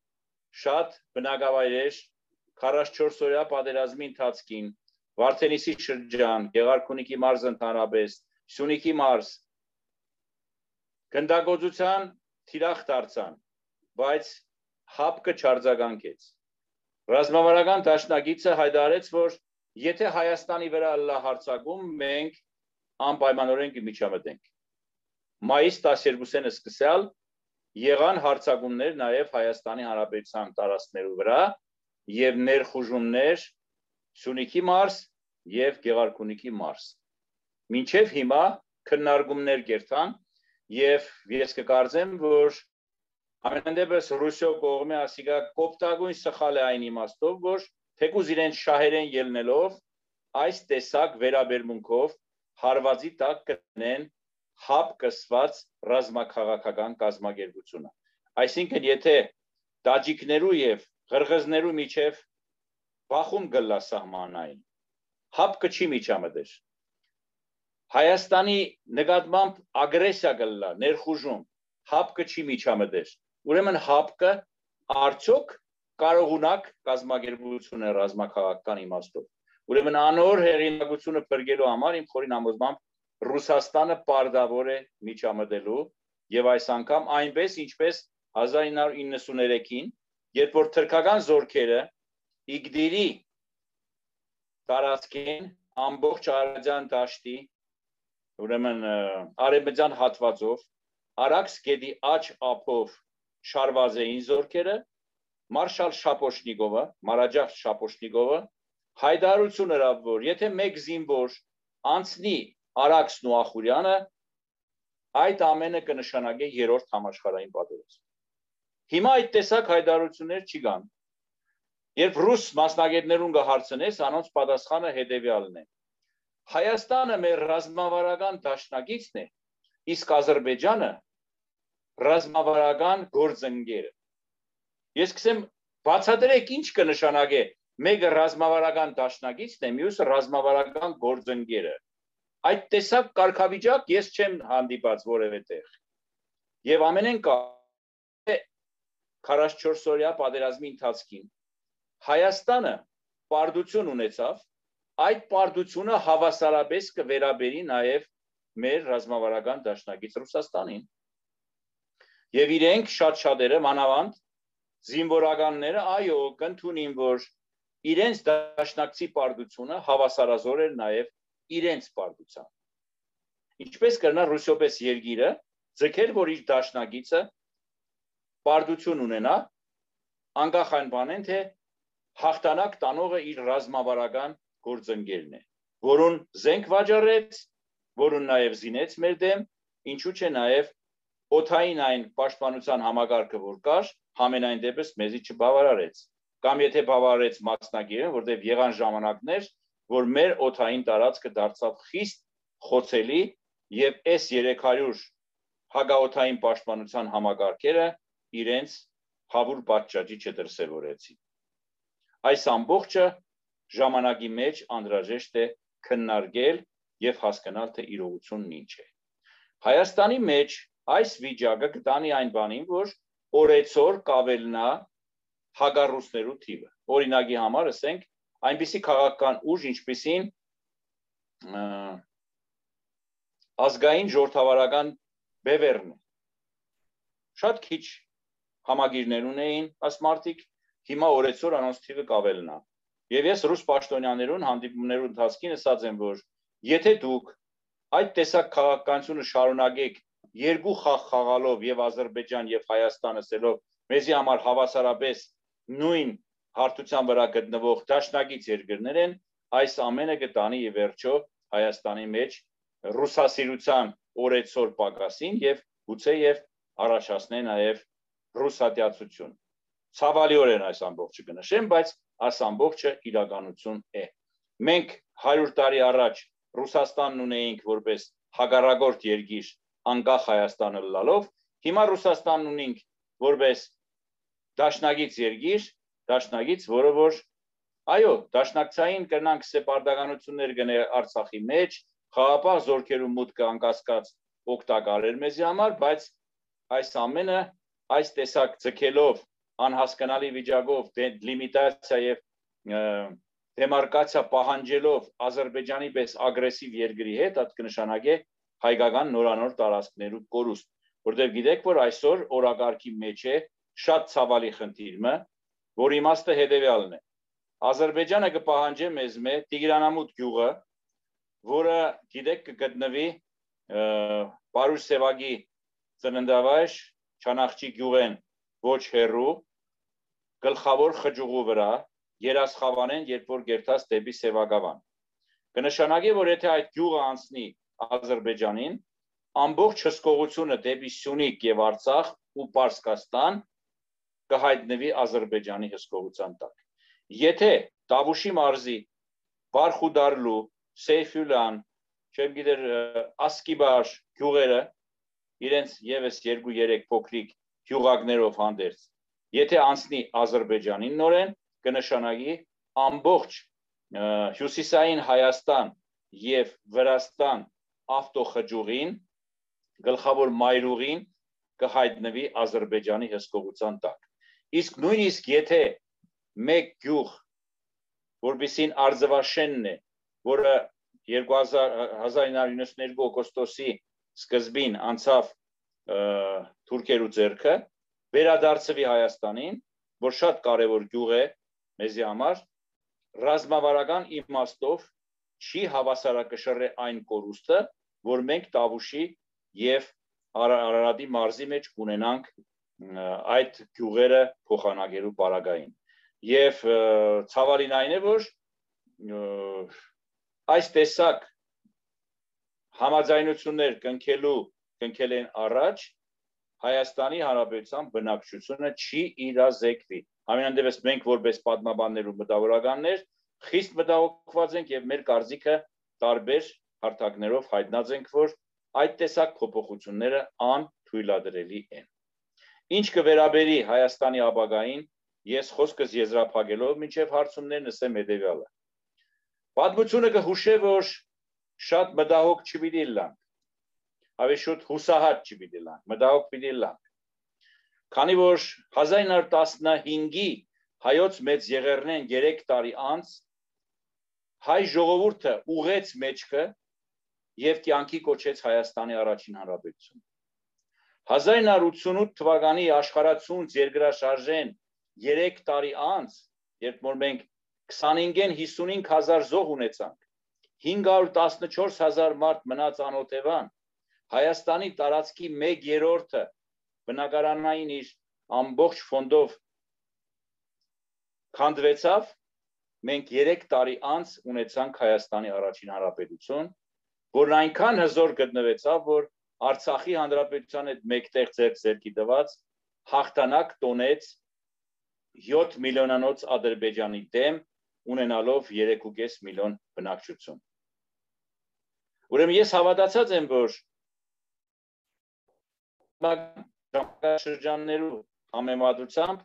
շատ բնակավայրեր 44 օրյա պատերազմի ընթացքին Վարդենիսի շրջան, Գեղարքունիքի մարզ ընդհանրապես, Սյունիքի մարզ գնդագործության թիրախ դարձան, բայց հապկը չարձագանքեց։ Ռազմավարական դաշնագիծը հայտարարեց, որ եթե Հայաստանի վրա լա հարցակում, մենք անպայմանորեն կմիջամտենք։ Մայիս 12-ին սկսել եղան հարցակումներ նաև Հայաստանի Հանրապետության տարածքներու վրա եւ ներխուժումներ Սյունիքի մարզ եւ Գեղարքունիքի մարզ։ Մինչեւ հիմա քննարկումներ կերտան եւ ես կկարծեմ, որ ամեննդեպս Ռուսիո կողմը ասիգա կոպտագույն սխալ է այն իմաստով, որ թեկուզ իրենց շահերեն ելնելով այս տեսակ վերաբերմունքով հարվածի տակ կտնեն հապ կսված ռազմաքաղաքական կազմակերպությունը այսինքն եթե տաջիկներու եւ ղրղզներու միջև բախում գլա սահմանային հապ կչի միջամտեր Հայաստանի նկատմամբ ագրեսիա գլա ներխուժում հապ կչի միջամտեր ուրեմն հապկը արդյոք կարողունակ կազմակերպությունը ռազմաքաղաքական իմաստով։ Ուրեմն անոր հերինակությունը բրգելու համար իմ խորին համոզմամբ Ռուսաստանը պարտավոր է միջամտելու եւ այս անգամ այնպես ինչպես 1993-ին, երբ որ թրքական զորքերը Իգդիրի տարածքին ամբողջ Արաջան դաշտի ուրեմն արևմտյան հատվածով Արաքս գետի աճ ափով շարված էին զորքերը Մարշալ Շապոշնիկովը, Մարաջախ Շապոշնիկովը հայտարարություն հրավ որ եթե մեկ զինվոր անցնի Արաքսն ու Ախուրյանը այդ ամենը կնշանակի երրորդ համաշխարհային պատերազմ։ Հիմա այդ տեսակ հայտարարություններ չի կան։ Երբ ռուս մասնագետներուն կհարցնես, անոնց պատասխանը հետեւյալն է։ Հայաստանը մեր ռազմավարական դաշնակիցն է, իսկ Ադրբեջանը ռազմավարական գործընկերը։ Ես կսեմ բացատրեք ինչ կնշանակե մեկը ռազմավարական դաշնակիցն է, մյուսը ռազմավարական գործընկերը։ Այդ տեսակ կարգավիճակ ես չեմ հանդիպած որևէ տեղ։ Եվ ամենեն կա 44 օրյա պատերազմի ընթացքին Հայաստանը պարտություն ունեցավ, այդ պարտությունը հավասարապես կվերաբերի նաև մեր ռազմավարական դաշնակից Ռուսաստանին։ Եվ իրենք շատ շատերը մանավանդ զինվորականները այո կընդունին որ իրենց դաշնակցի պարտությունը հավասարազոր էր նաև իրենց պարտության ինչպես կրնա ռուսիոպես երգիրը ձգեր որ իր դաշնակիցը պարտություն ունենա անկախ այն բանեն թե հաղթանակ տանողը իր ռազմավարական գործընկերն է որուն զենք վաճառեց որուն նաև զինեց մեր դեմ ինչու՞ չէ նաև օթային այն պաշտպանության համագարկը որ կար համենայն դեպս մեզի չբավարարեց կամ եթե բավարարեց մասնագիրը որտեղ եղան ժամանակներ որ մեր օթային տարածքը դարձավ խիստ խոցելի եւ S300 հագաօթային պաշտպանության համագարկերը իրենց հավուր պատճաճի չդրսևորեցին այս ամբողջը ժամանակի մեջ անդրաժեշտ է քննարկել եւ հասկանալ թե իրողությունն ինչ է Հայաստանի մեջ այս վիճակը կտանի այն բանին որ օրեցօր կավելնա հագարուսներու թիվը։ Օրինակի համար ասենք այնպիսի քաղաքական ուժ, ինչպիսին ազգային ժողովրդավարական բևերն է։ Շատ քիչ համագիրներ ունեին ասմարտիկ, հիմա օրեցօր անոնց թիվը կավելնա։ Եվ ես ռուս պաշտոնյաներուն հանդիպումներու ընթացքին ասած եմ, որ եթե դուք այդ տեսակ քաղաքականությունը շարունակեք երկու խաղ խաղալով եւ Ադրբեջան եւ Հայաստան ասելով մեզի համար հավասարապես նույն հարթության վրա գտնվող դաշնակից երկրներ են այս ամենը կտանի եւ վերջո Հայաստանի մեջ ռուսասիրության օրեցօր պակասին եւ գուցե եւ առաջացնե նաեւ ռուսատյացություն ցավալիորեն այս ամբողջը կնշեմ բայց այս ամբողջը իրականություն է մենք 100 տարի առաջ Ռուսաստանն ունեինք որպես հագարագործ երկիր անկախ Հայաստանը լալով, հիմա Ռուսաստանն ունենք որպես դաշնագից երկիր, դաշնագից, որը որ այո, դաշնակցային կրնանք սեպարդականություններ գնե Արցախի մեջ, խաղապահ զորքերու մուտքը անկասկած օգտակար էր մեզի համար, բայց այս ամենը այս տեսակ ցկելով անհասկանալի վիճակով լիմիտացիա եւ դեմարկացիա պահանջելով Ադրբեջանի պես ագրեսիվ երկրի հետ, այդ կնշանակե հայկական նորանոր տարածքներու կորուստ, որտեղ գիտեք, որ այսօր օրակարգի մեջ է շատ ցավալի խնդիրը, որ իմաստը հետեւյալն է։ Ադրբեջանը կպահանջի մեզ մե Տիգրանամուտ գյուղը, որը գիտեք կգտնվի Պարուշ Սևագի ծննդավայր Չանախճի գյուղեն ոչ հերու գլխավոր խճուղու վրա երասխավանեն, երբ որ գերտած դեպի Սևագավան։ Կնշանակի, որ եթե այդ գյուղը անցնի Ադրբեջանին, ամբողջ հսկողությունը դեպի Սյունիք եւ Արցախ ու Պարսկաստան կհայտնվի Ադրբեջանի հսկողության տակ։ Եթե Տավուշի մարզի Բարխուդարլու, Սեյֆյուլան, չեմ գիտեր Ասկիբար գյուղերը իրենց եւս 2-3 փոքրիկ գյուղակներով հանդերձ եթե անցնի Ադրբեջանին նորեն կնշանակի ամբողջ հյուսիսային Հայաստան եւ Վրաստան ավտոխջուղին գլխավոր մայրուղին կհայտնվի Ադրբեջանի հսկողության տակ։ Իսկ նույնիսկ եթե մեկ գյուղ, որբիսին Արձվաշենն է, որը 1992 օգոստոսի սկզբին անցավ թուրքերու ձեռքը, վերադարձվի Հայաստանին, որ շատ կարևոր գյուղ է մեզի համար ռազմավարական իմաստով չի հավասարակշռե այն կորուստը, որ մենք Տավուշի եւ Արարատի մարզի մեջ ունենանք այդ գյուղերը փոխանակելու պարագային։ Եվ ցավալին այն է, որ այս տեսակ համաձայնություններ կնքելու կնքել են առաջ Հայաստանի Հանրապետության բնակչությունը չի իրազեկվի Ամենանդեպս մենք որպես պատմաբաններ ու մտավորականներ խիստ մտահոգված ենք եւ մեր կարծիքը տարբեր հարթակներով հայտնած ենք, որ այդ տեսակ փոփոխությունները անթույլատրելի են։ Ինչ կվերաբերի Հայաստանի ապագային, ես խոսքս եզրափակելով մինչև հարցումներն ասեմ հետեւյալը։ Պատմությունը կհուշե, որ շատ մտահոգ չպիտի լանք։ Ավելի շուտ հուսահատ չպիտի լանք, մտահոգ պիտի լանք Քանի որ 1915-ի հայոց մեծ եղերնեն 3 տարի անց հայ ժողովուրդը ուղեց մեջքը եւ կյանքի կոչեց Հայաստանի առաջին հանրապետություն։ 1988 թվականի աշխարհացունց երկրաշարժեն 3 տարի անց, երբ որ մենք 25-ին 55000 զոհ ունեցանք, 514000 մարդ մնաց անօթևան, Հայաստանի տարածքի 1/3-ը բնակարանային իր ամբողջ ֆոնդով քանդվեցավ մենք 3 տարի անց ունեցանք Հայաստանի առաջին հանրապետություն, որն այնքան հզոր գտնվեցավ, որ Արցախի հանրապետության հետ մեկտեղ ձեր ձերքի տված հաղթանակ տոնեց 7 միլիոնանոց Ադրբեջանի դեմ ունենալով 3.5 միլիոն բնակչություն։ Ուրեմն ես հավատացած եմ, որ ժամանակաշրջաններու համեմատությամբ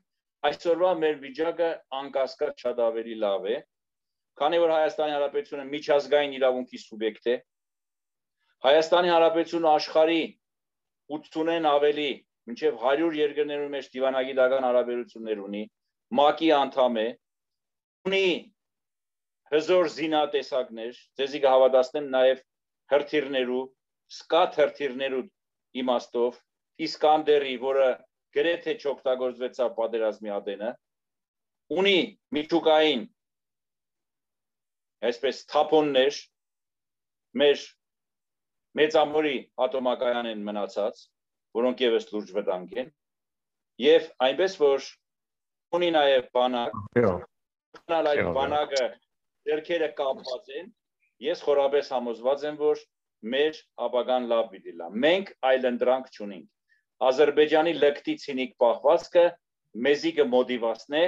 այսօրվա մեր վիճակը անկասկած շատ ավելի լավ է, քանի որ Հայաստանի Հանրապետությունը միջազգային իրավունքի սուբյեկտ է։ Հայաստանի Հանրապետությունը աշխարհի 80-ն ավելի, մինչև 100 երկրներու մեջ դիվանագիտական հարաբերություններ ունի, ՄԱԿ-ի անդամ է, ունի հզոր զինատեսակներ, ցեզի կհավատացնեմ նաև հրթիռներու, սկատ հրթիռներու իմաստով Իսկանդերի, որը գրեթե չօգտագործվեցավ պատերազմի ադենը, ունի միջուկային այսպես թափոններ մեր մեծամորի ատոմակայան են մնացած, որոնք եւս լուրջ վտանգ են, եւ այնպես որ ունի նաեւ բանակ, գնալ այդ բանակը ձերքերը կապված են, ես խորաբես համոզված եմ, որ մեր ապագան լավ պիտի լա։ Մենք այլ ընդրանք չունենք։ Ադրբեջանի լկտի ցինիկ պահվածքը մեզի կմոտիվացնե,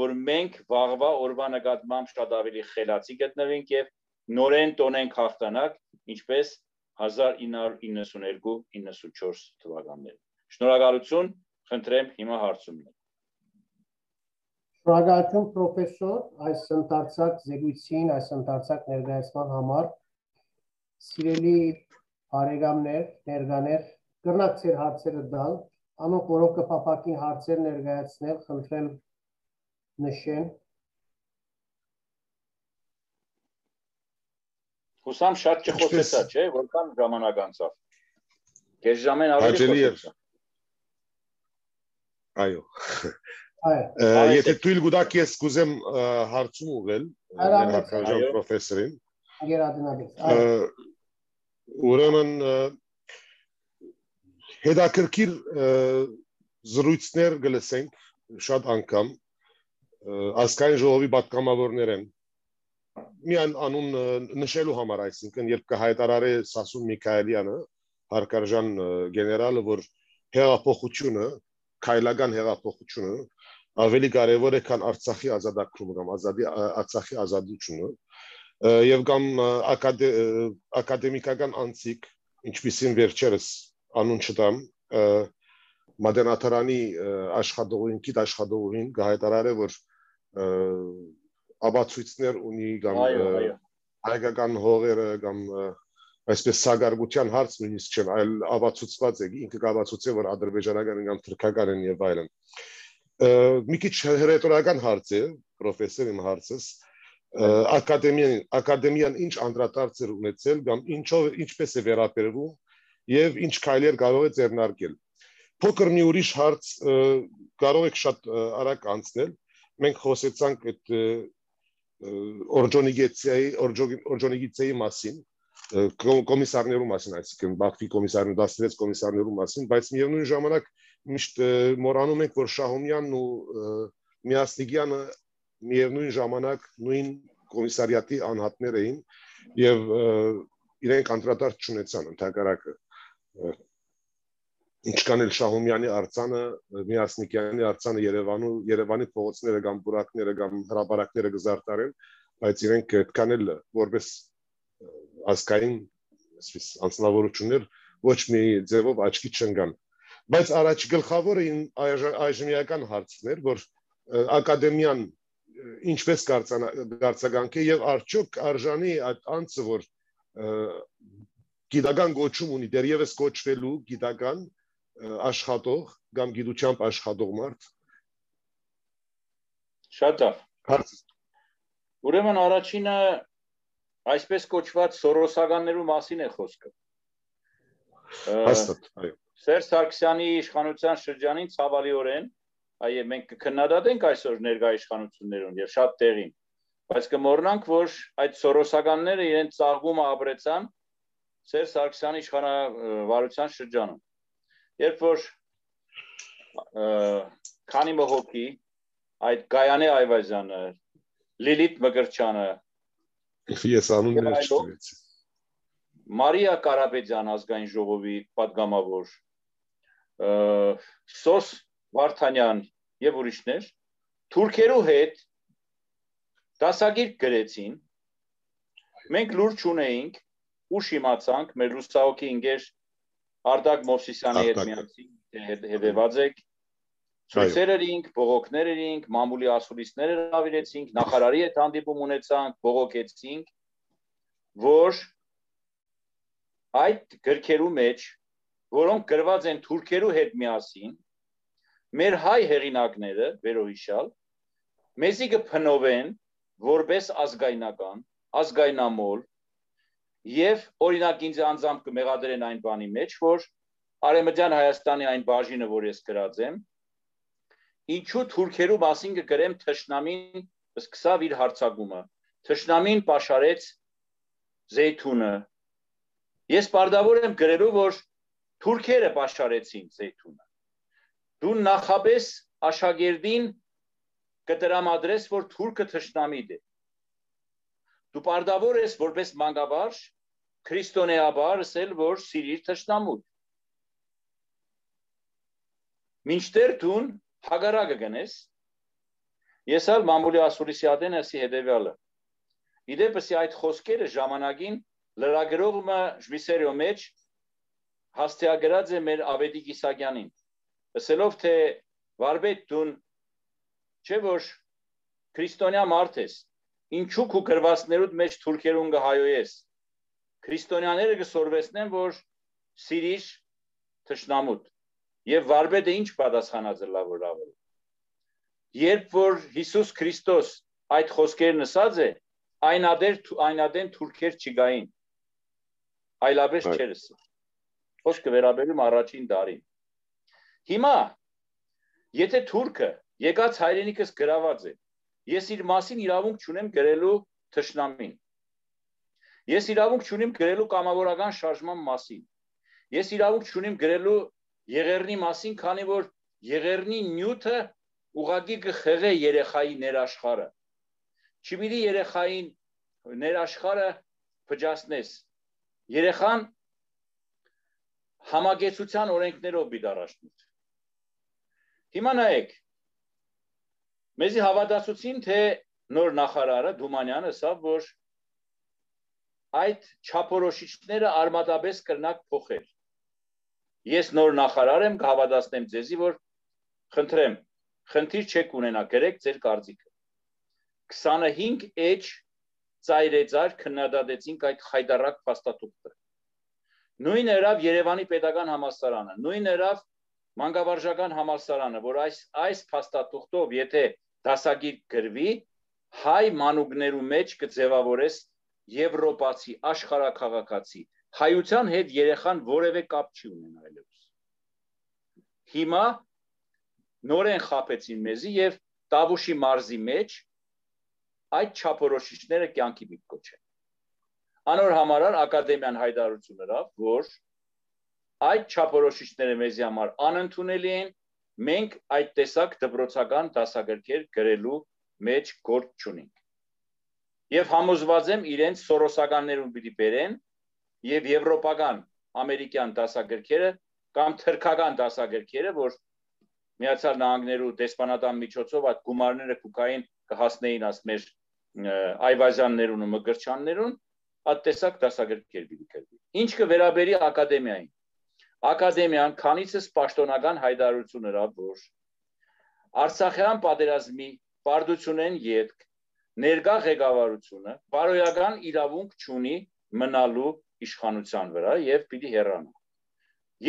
որ մենք վաղվա օրվա նկատմամբ շատ ավելի խելացի գտնվենք եւ նորեն տոնենք հաղթանակ, ինչպես 1992-94 թվականներին։ Շնորհակալություն, խնդրեմ հիմա հարցումներ։ Շնորհակալություն պրոֆեսոր այս ընդարձակ զեկույցին, այս ընդարձակ ներկայացման համար։ Սիրելի բարեկամներ, ներկաներ, կրնակ ծեր հարցերը դալ, անոնք որոնք կփապակին հարցեր ներկայացնել, խնդրեմ նշեն Հուսամ շատ չխոսեցա, չէ, որքան ժամանակ անցավ։ Կես ժամեն ավելի խոսեցա։ Այո։ Այո։ Եթե թույլ գուտակ ես կուզեմ հարցում ուղել հակաժան պրոֆեսորին։ Գերադինաբես։ Ուրեմն հետաքրքիր զրույցներ գլսենք շատ անգամ ասկային ժողովի պատգամավորներ են միայն անուն նշելու համար, այսինքն երբ կհայտարարի Սասուն Միքայելյանը, հարկարժան գեներալը, որ հեղափոխությունը, քայլական հեղափոխությունը ավելի կարևոր է, քան Արցախի ազատագրումը կամ ազատի Արցախի ազատությունը, եւ կամ ակադեմիկական անցիկ, ինչպիսին վերջերս անուն չտամ, մադենաթարանի աշխատողին, գիտ աշխատողին գահետարարը որ աբացույցներ ունի կամ հայկական հողերը կամ այսպես սագարգության հարց նույնիսկ չեն, այլ աբացուցված է, ինքը կաբացուցե, որ ադրբեջանական կամ թուրքական են եւ այլն։ Մի քիչ հերետորական հարց է, պրոֆեսոր իմ հարցս, ակադեմիան ակադեմիան ինչ անդրադարձ էր ունեցել կամ ինչով ինչպես է վերաբերվում եւ ինչ քայլեր կարող է ձեռնարկել։ Փոքր մի ուրիշ հարց կարող եք շատ արագ անցնել։ Մենք խոսեցանք այդ օրջոնիգեցիայի օրջոնիգեցիայի մասին կոմիսարներու մասին, այսինքն Բաքվի կոմիսարն 16 կոմիսարներու մասին, բայց միևնույն ժամանակ միշտ մոռանում ենք, որ Շահումյանն ու Միասնիկյանը միևնույն ժամանակ նույն կոմիսարիատի անհատներ էին եւ իրենք անդրադարձ չունեցան ընդհակարակը ինչքան էլ Շահումյանի արձանը, Միասնիկյանի արձանը Երևանու Երևանի փողոցները կամ բուրակները կամ հրապարակները գզարտարեն, բայց իրենք այդքան էլ որպես ասկային այսպես անձնավորություններ ոչ մի ձևով աչքի չընկան։ Բայց առաջ գլխավորը այժմիական հարցն էր, որ ակադեմիան ինչպես կարծականք է եւ արդյոք արժանի այդ անձը, որ գիտական գոչում ունի, դեռևս գոչվելու գիտական աշխատող կամ գիտությամբ աշխատող մարդ շատ լավ ուրեմն առաջինը այսպես կոչված սորոսականներու մասին է խոսքը հաստատ այո Սերժ Սարգսյանի իշխանության շրջանին ցավալիորեն այո մենք կքննադատենք այսօր ներկա իշխանություններուն եւ շատ տեղին բայց կմոռնանք որ այդ սորոսականները իրենց ծաղկումը ապրեցան Սերժ Սարգսյանի իշխանավարության շրջանում Երբ որ քանի մհոկի այդ Գայանե Այվազյանը, Լիլիթ Մկրչյանը ես անուններ չտվեցի։ Մարիա Կարապետյան ազգային ժողովի падգամավոր Սոս Վարդանյան եւ ուրիշներ թուրքերու հետ դասագիր գրեցին մենք լուր չունեինք ուշ իմացանք մեր լուսահոգի ինգեր Արտակ Մովսիսյանի հետ միասին հետևած եք Ցույցեր էինք, բողոքներ էինք, մամուլի ասուլիսներ հravirեցինք, նախարարի հետ հանդիպում ունեցանք, բողոքեցինք, որ այդ գրքերու մեջ, որոնք գրված են թուրքերու հետ միասին, մեր հայ հեղինակները, վերոհիշալ, մեզի կփնովեն որպես ազգայնական, ազգայնամոլ, Եվ օրինակ ինձ անձամբ կմեղադրեն այն բանի մեջ, որ Արեմեդյան Հայաստանի այն բաժինը, որ ես գրած եմ, ինչու թուրքերու մասին կգրեմ թշնամին սկսավ իր հարցակումը։ Թշնամին պաշարեց Զեյթունը Ես պարտավոր եմ գրելու, որ թուրքերը պաշարեցին Զեյթունը։ Դու նախապես աշակերտին կտրամադրես, որ թուրքը թշնամիտ է։ Դու պարտավոր ես որպես մանկավարժ քրիստոնեաբար ասել, որ սիրիր թշնամուտ։ Մինչդեռ դու հագարակը գնես, ես ալ մամուլի ասուրիսիադեն ասի հետևյալը։ Իդեպսի այդ խոսքերը ժամանակին լրագրողը Ժմիսերիո մեջ հաստիագրած է մեր Ավետիք Իսակյանին։ Ասելով թե վարբետ դուն չէ որ քրիստոնյա մարդ ես, ինչու քու գրվածներուդ մեջ թուրքերուն գհայոյես։ Քրիստոնյաները կսորվեսնեն, որ սիրիշ թշնամուտ։ Եվ վարբետը ինչ պատասխանած է լավ որ ավելի։ Երբ որ Հիսուս Քրիստոս այդ խոսքերն ասած է, այնադեր այնադեն թուրքեր չգային այլապես չէր ասա։ Խոսքը վերաբերում առաջին դարին։ Հիմա եթե թուրքը եկած հայրենիքս գրաված է, ես իր մասին իրավունք չունեմ գրելու թշնամին։ Ես իրավունք չունեմ գրելու կամավորական շարժման մասին։ Ես իրավունք չունեմ գրելու եղերնի մասին, քանի որ եղերնի նյութը ուղագի կխեղե երեխայի ներաշխարը։ Չպիտի երեխային ներաշխարը փճացնես Երեխան համագեցության օրենքներով պիտի առաջնուց։ Հիմա նայեք։ Մեզի հավատացուցին, թե նոր նախարարը Դումանյանը ասավ, որ այդ չափորոշիչները արմատաբես կրնակ փոխել։ Ես նոր նախարար եմ, կհավատացնեմ ձեզի, որ խնդրեմ, խնդիր չեք ունենա, գրեք ձեր կարծիքը։ 25 էջ ծայրեծար քննադատեցինք այդ խայդարակ փաստաթուղթը։ Նույնը երավ Երևանի Պետական համալսարանը, նույնը երավ Մանկավարժական համալսարանը, որ այս այս փաստաթուղթով եթե դասագիր գրվի, հայ մանուկներու մեջ կձևավորես եվրոպացի աշխարհակաղակացի հայության հետ երեխան որևէ կապ չի ունենա այլևս հիմա նորեն խապեցին մեզի եւ Տավուշի մարզի մեջ այդ չափորոշիչները կյանքի մի կոչեն։ Անոր համարար ակադեմիան հայտարարություն ըրավ, որ այդ չափորոշիչները մեզի համար անընդունելի են, մենք այդ տեսակ դպրոցական դասագրքեր գրելու մեջ գործ չունենք։ Եվ համոզված եմ իրենց սորոսականներուն պիտի բերեն եւ եվրոպական ամերիկյան դասագրքերը կամ թրքական դասագրքերը, որ Միացյալ Նահանգներու դեսպանատան միջոցով այդ գումարները կուկային կհասնեին աս մեր այվազյաններուն ու մգրչաններուն ատտեսակ դասագրքեր պիտի գրվի։ Ինչ կվերաբերի ակադեմիային։ Ակադեմիան քանիցս պաշտոնական հայտարարություն հրա որ Արցախյան պատերազմի պարտությունեն յետք ներկա ղեկավարությունը բարոյական իրավունք չունի մնալու իշխանության վրա եւ պիտի հեռանա։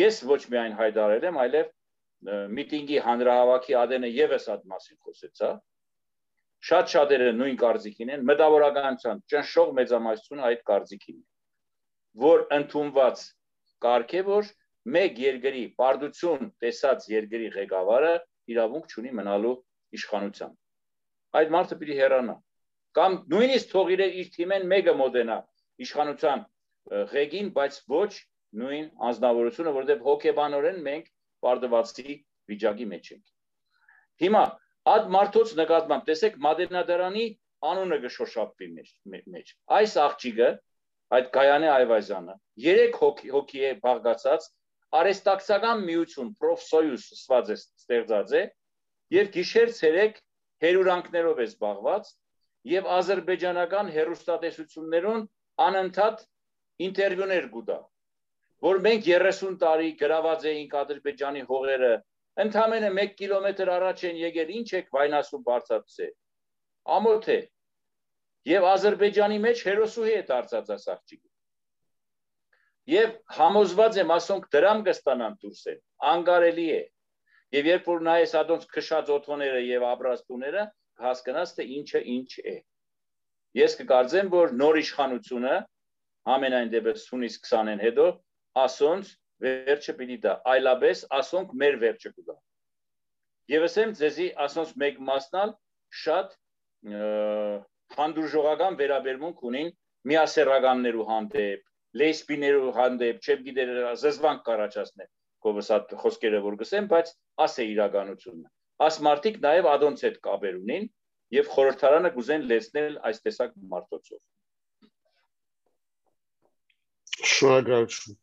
Ես ոչ միայն հայտարարել եմ, այլև միտինգի հանրահավաքի ադենը եւս այդ մասին խոսեցա, շատ շատերը նույն կարծիքին են, մտավորականության ճնշող մեծամասնությունը այդ կարծիքին է, որ ընդունված կարգ է, որ մեկ երկրի պարտություն տեսած երկրի ղեկավարը իրավունք չունի մնալու իշխանության։ Այդ մարդը պիտի հեռանա։ Կամ նույնիսկ թող իր իր թիմեն մեկը մոդենա իշխանության ղեկին, բայց ոչ նույն անznավորությունը, որովհետև հոգեբանորեն մենք պարտվածի վիճակի մեջ ենք։ Հիմա Այդ մարդոց նկատմամբ տեսեք Մադենադարանի անունը գշոշափվի մեջ։ Այս աղջիկը, այդ Գայանե Այվազյանը, 3 հոգի հոգի է բաղկացած արեստակցական միություն պրոֆսոյուս ստված է ստեղծած է եւ գիշեր ցերեկ հերուրանքներով է զբաղված եւ ազերբայջանական հերոստատեսություններուն անընդհատ ինտերվյուներ գուտա որ մենք 30 տարի գրաված էինք Ադրբեջանի հողերը Ընդամենը 1 կիլոմետր առաջ են եկել, ինչ եք վայնասում բարձացել։ Ամոթ է։ Եվ Ադրբեջանի մեջ հերոսուհի է դարձած ասաղջիկը։ Եվ համոզված եմ, ասոնք դրամ կստանան դուրսել։ Անկարելի է։ Եվ երբ որ նայես ադոնց քշած օթոները եւ ապրաստուները, հասկանաս թե ինչը ինչ է։ Ես կկարծեմ, որ նոր իշխանությունը ամենայն դեպս հունիս 20-ին հետո ասոնց վերջը պիտի դա այլապես ասոնք մեր վերջը կգա եւ ասեմ ձեզի ասոնց մեկ մասնալ շատ հանդուրժողական վերաբերմունք ունին միասերականներու հանդեպ լեսբիներու հանդեպ, չեմ գիտեր զզվանք կարաչացնել կովս այդ խոսքերը որ գսեմ, բայց աս է իրականությունը։ Աս մարդիկ նաև ադոնց հետ կապեր ունին եւ խորհրդարանը գուզեն լեցնել այս տեսակ մարդոցով։ Շնորհակալություն։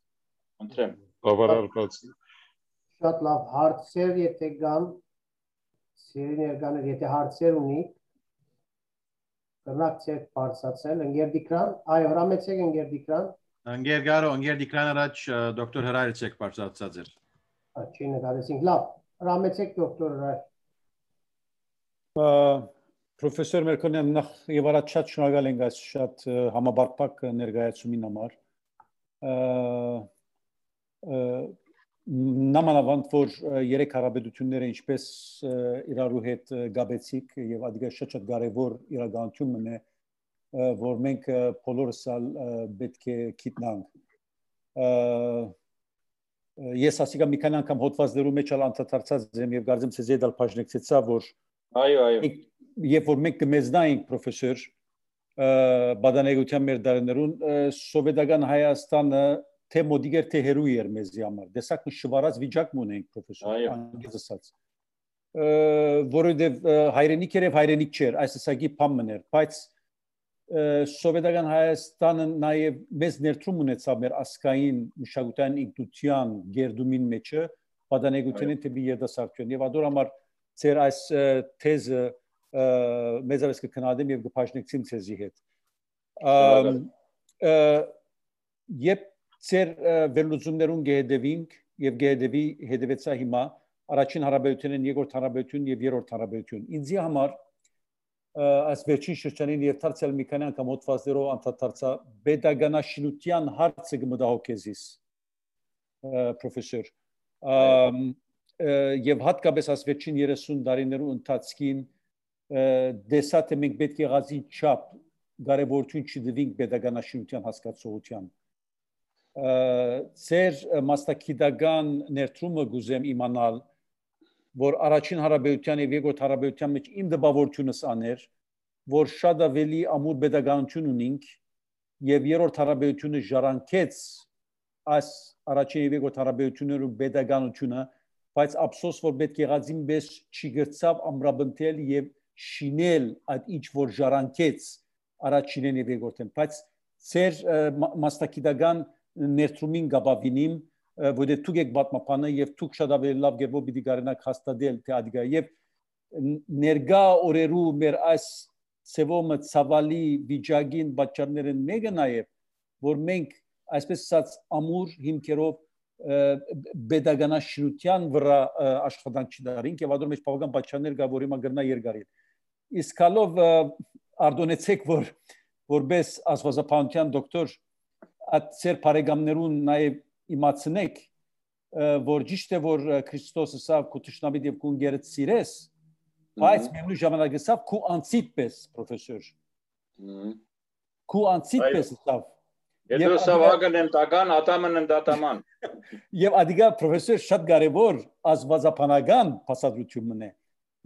Ընտրեմ։ Բավարարված։ Շատ լավ հարցեր, եթե կան, սիրելի ներկաներ, եթե հարցեր ունի, կրնակ ցեք բարձացել, ընկեր Դիկրան, այո, հրամեցեք ընկեր Դիկրան։ Ընկեր Գարո, ընկեր Դիկրան առաջ դոկտոր Հրայր ցեք բարձացած էր։ Չի նկարեցինք, լավ։ Հրամեցեք դոկտոր Հրայր։ Պրոֆեսոր Մերկոնյան նախ եւ առաջ շատ շնորհակալ ենք այս շատ համաբարձակ ներկայացումին համար նամանավանդ որ երեք հարաբերությունները ինչպես իրարու հետ գաբեցիկ եւ ադիգա շատ շատ կարեւոր իրականությունն է որ մենք բոլորս պետք է գիտնանք ես ասիկա մի քանի անգամ հոդվածներու մեջ ալ անդրադարձած եմ եւ գարձեմ ցեզ դալ բաժնեցեցա որ այո այո երբ որ մենք կմեզնայինք պրոֆեսոր բադանեգության մեր դարներուն սովետական Հայաստանը թե մոդիգեր թե հերու էր մեզի համար դեսակ մի շվարած վիճակ ունենք պրոֆեսոր անգլիզ ասած որովհետեւ հայրենիք էր եւ հայրենիք չէր այս ասակի փամն էր բայց սովետական Հայաստանը նաև մեծ ներդրում ունեցավ մեր ասկային մշակութային ինքնության գերդումին մեջը պատանեկութենի տիպի երդասարտություն եւ ադոր համար ծեր այս թեզը մեծապես կքննադեմ եւ կփաշնեցիմ ցեզի հետ երբ ծեր վերլուծումներուն գեհդեվինք եւ գեհդեվի հետևեցա հիմա առաջին հարաբերությունն երկրորդ հարաբերություն եւ երրորդ հարաբերություն ինձի համար այս վերջին շրջանին եւ դարձյալ մի քանի անգամ հոդվածներով անդրադարձա pedagoganաշինության հարցը գմդահոգեզիս պրոֆեսոր եւ հատկապես այս վերջին 30 տարիներու ընթացքին դեսա թե մենք պետք է ղազի չափ կարևորություն չդվինք pedagoganաշինության հասկացողության ծեր մասնակիտական ներդրումը գուզեմ իմանալ որ առաջին հարաբերության եւ երկրորդ հարաբերության մեջ իմ դպավորությունս աներ որ շատ ավելի ամուր pedagoganություն ունենք եւ երրորդ հարաբերությունը ժառանգեց այս առաջին եւ երկրորդ հարաբերություններու pedagoganությունը բայց ափսոս որ պետք եղած իմ պես չգրծավ ամրապնդել եւ շինել այդ ինչ որ ժառանգեց առաջինն եւ երկրորդն բայց ծեր մասնակիտական ներդրումին գաբավինիմ որ դուք եք պատմապանը եւ դուք շատ ավելի լավ գերբով պիտի գարենակ հաստատել թե ադիգա եւ ներգա օրերու մեր այս ծևոմը ցավալի վիճակին պատճառներն մեկը նաեւ որ մենք այսպես ասած ամուր հիմքերով pedagoganաշինության վրա աշխատանք չդարինք եւ ադոր մեջ բավական պատճառներ կա որ հիմա գրնա երկարին իսկ հալով արդոնեցեք որ որբես ասվածապանության դոկտոր այդ ծեր բարեկամներուն նաև իմացնեք որ ճիշտ է որ Քրիստոսը սա քո ճշնամիտ եւ քո ընկերը սիրես բայց միևնույն ժամանակ սա քո անցիդ պես պրոֆեսոր քո անցիդ պես սա Եթե սա վագնեմ տական ատամն ընդատաման [laughs] Եվ ադիգա պրոֆեսոր շատ կարևոր ազգազապանական փաստադրությունն է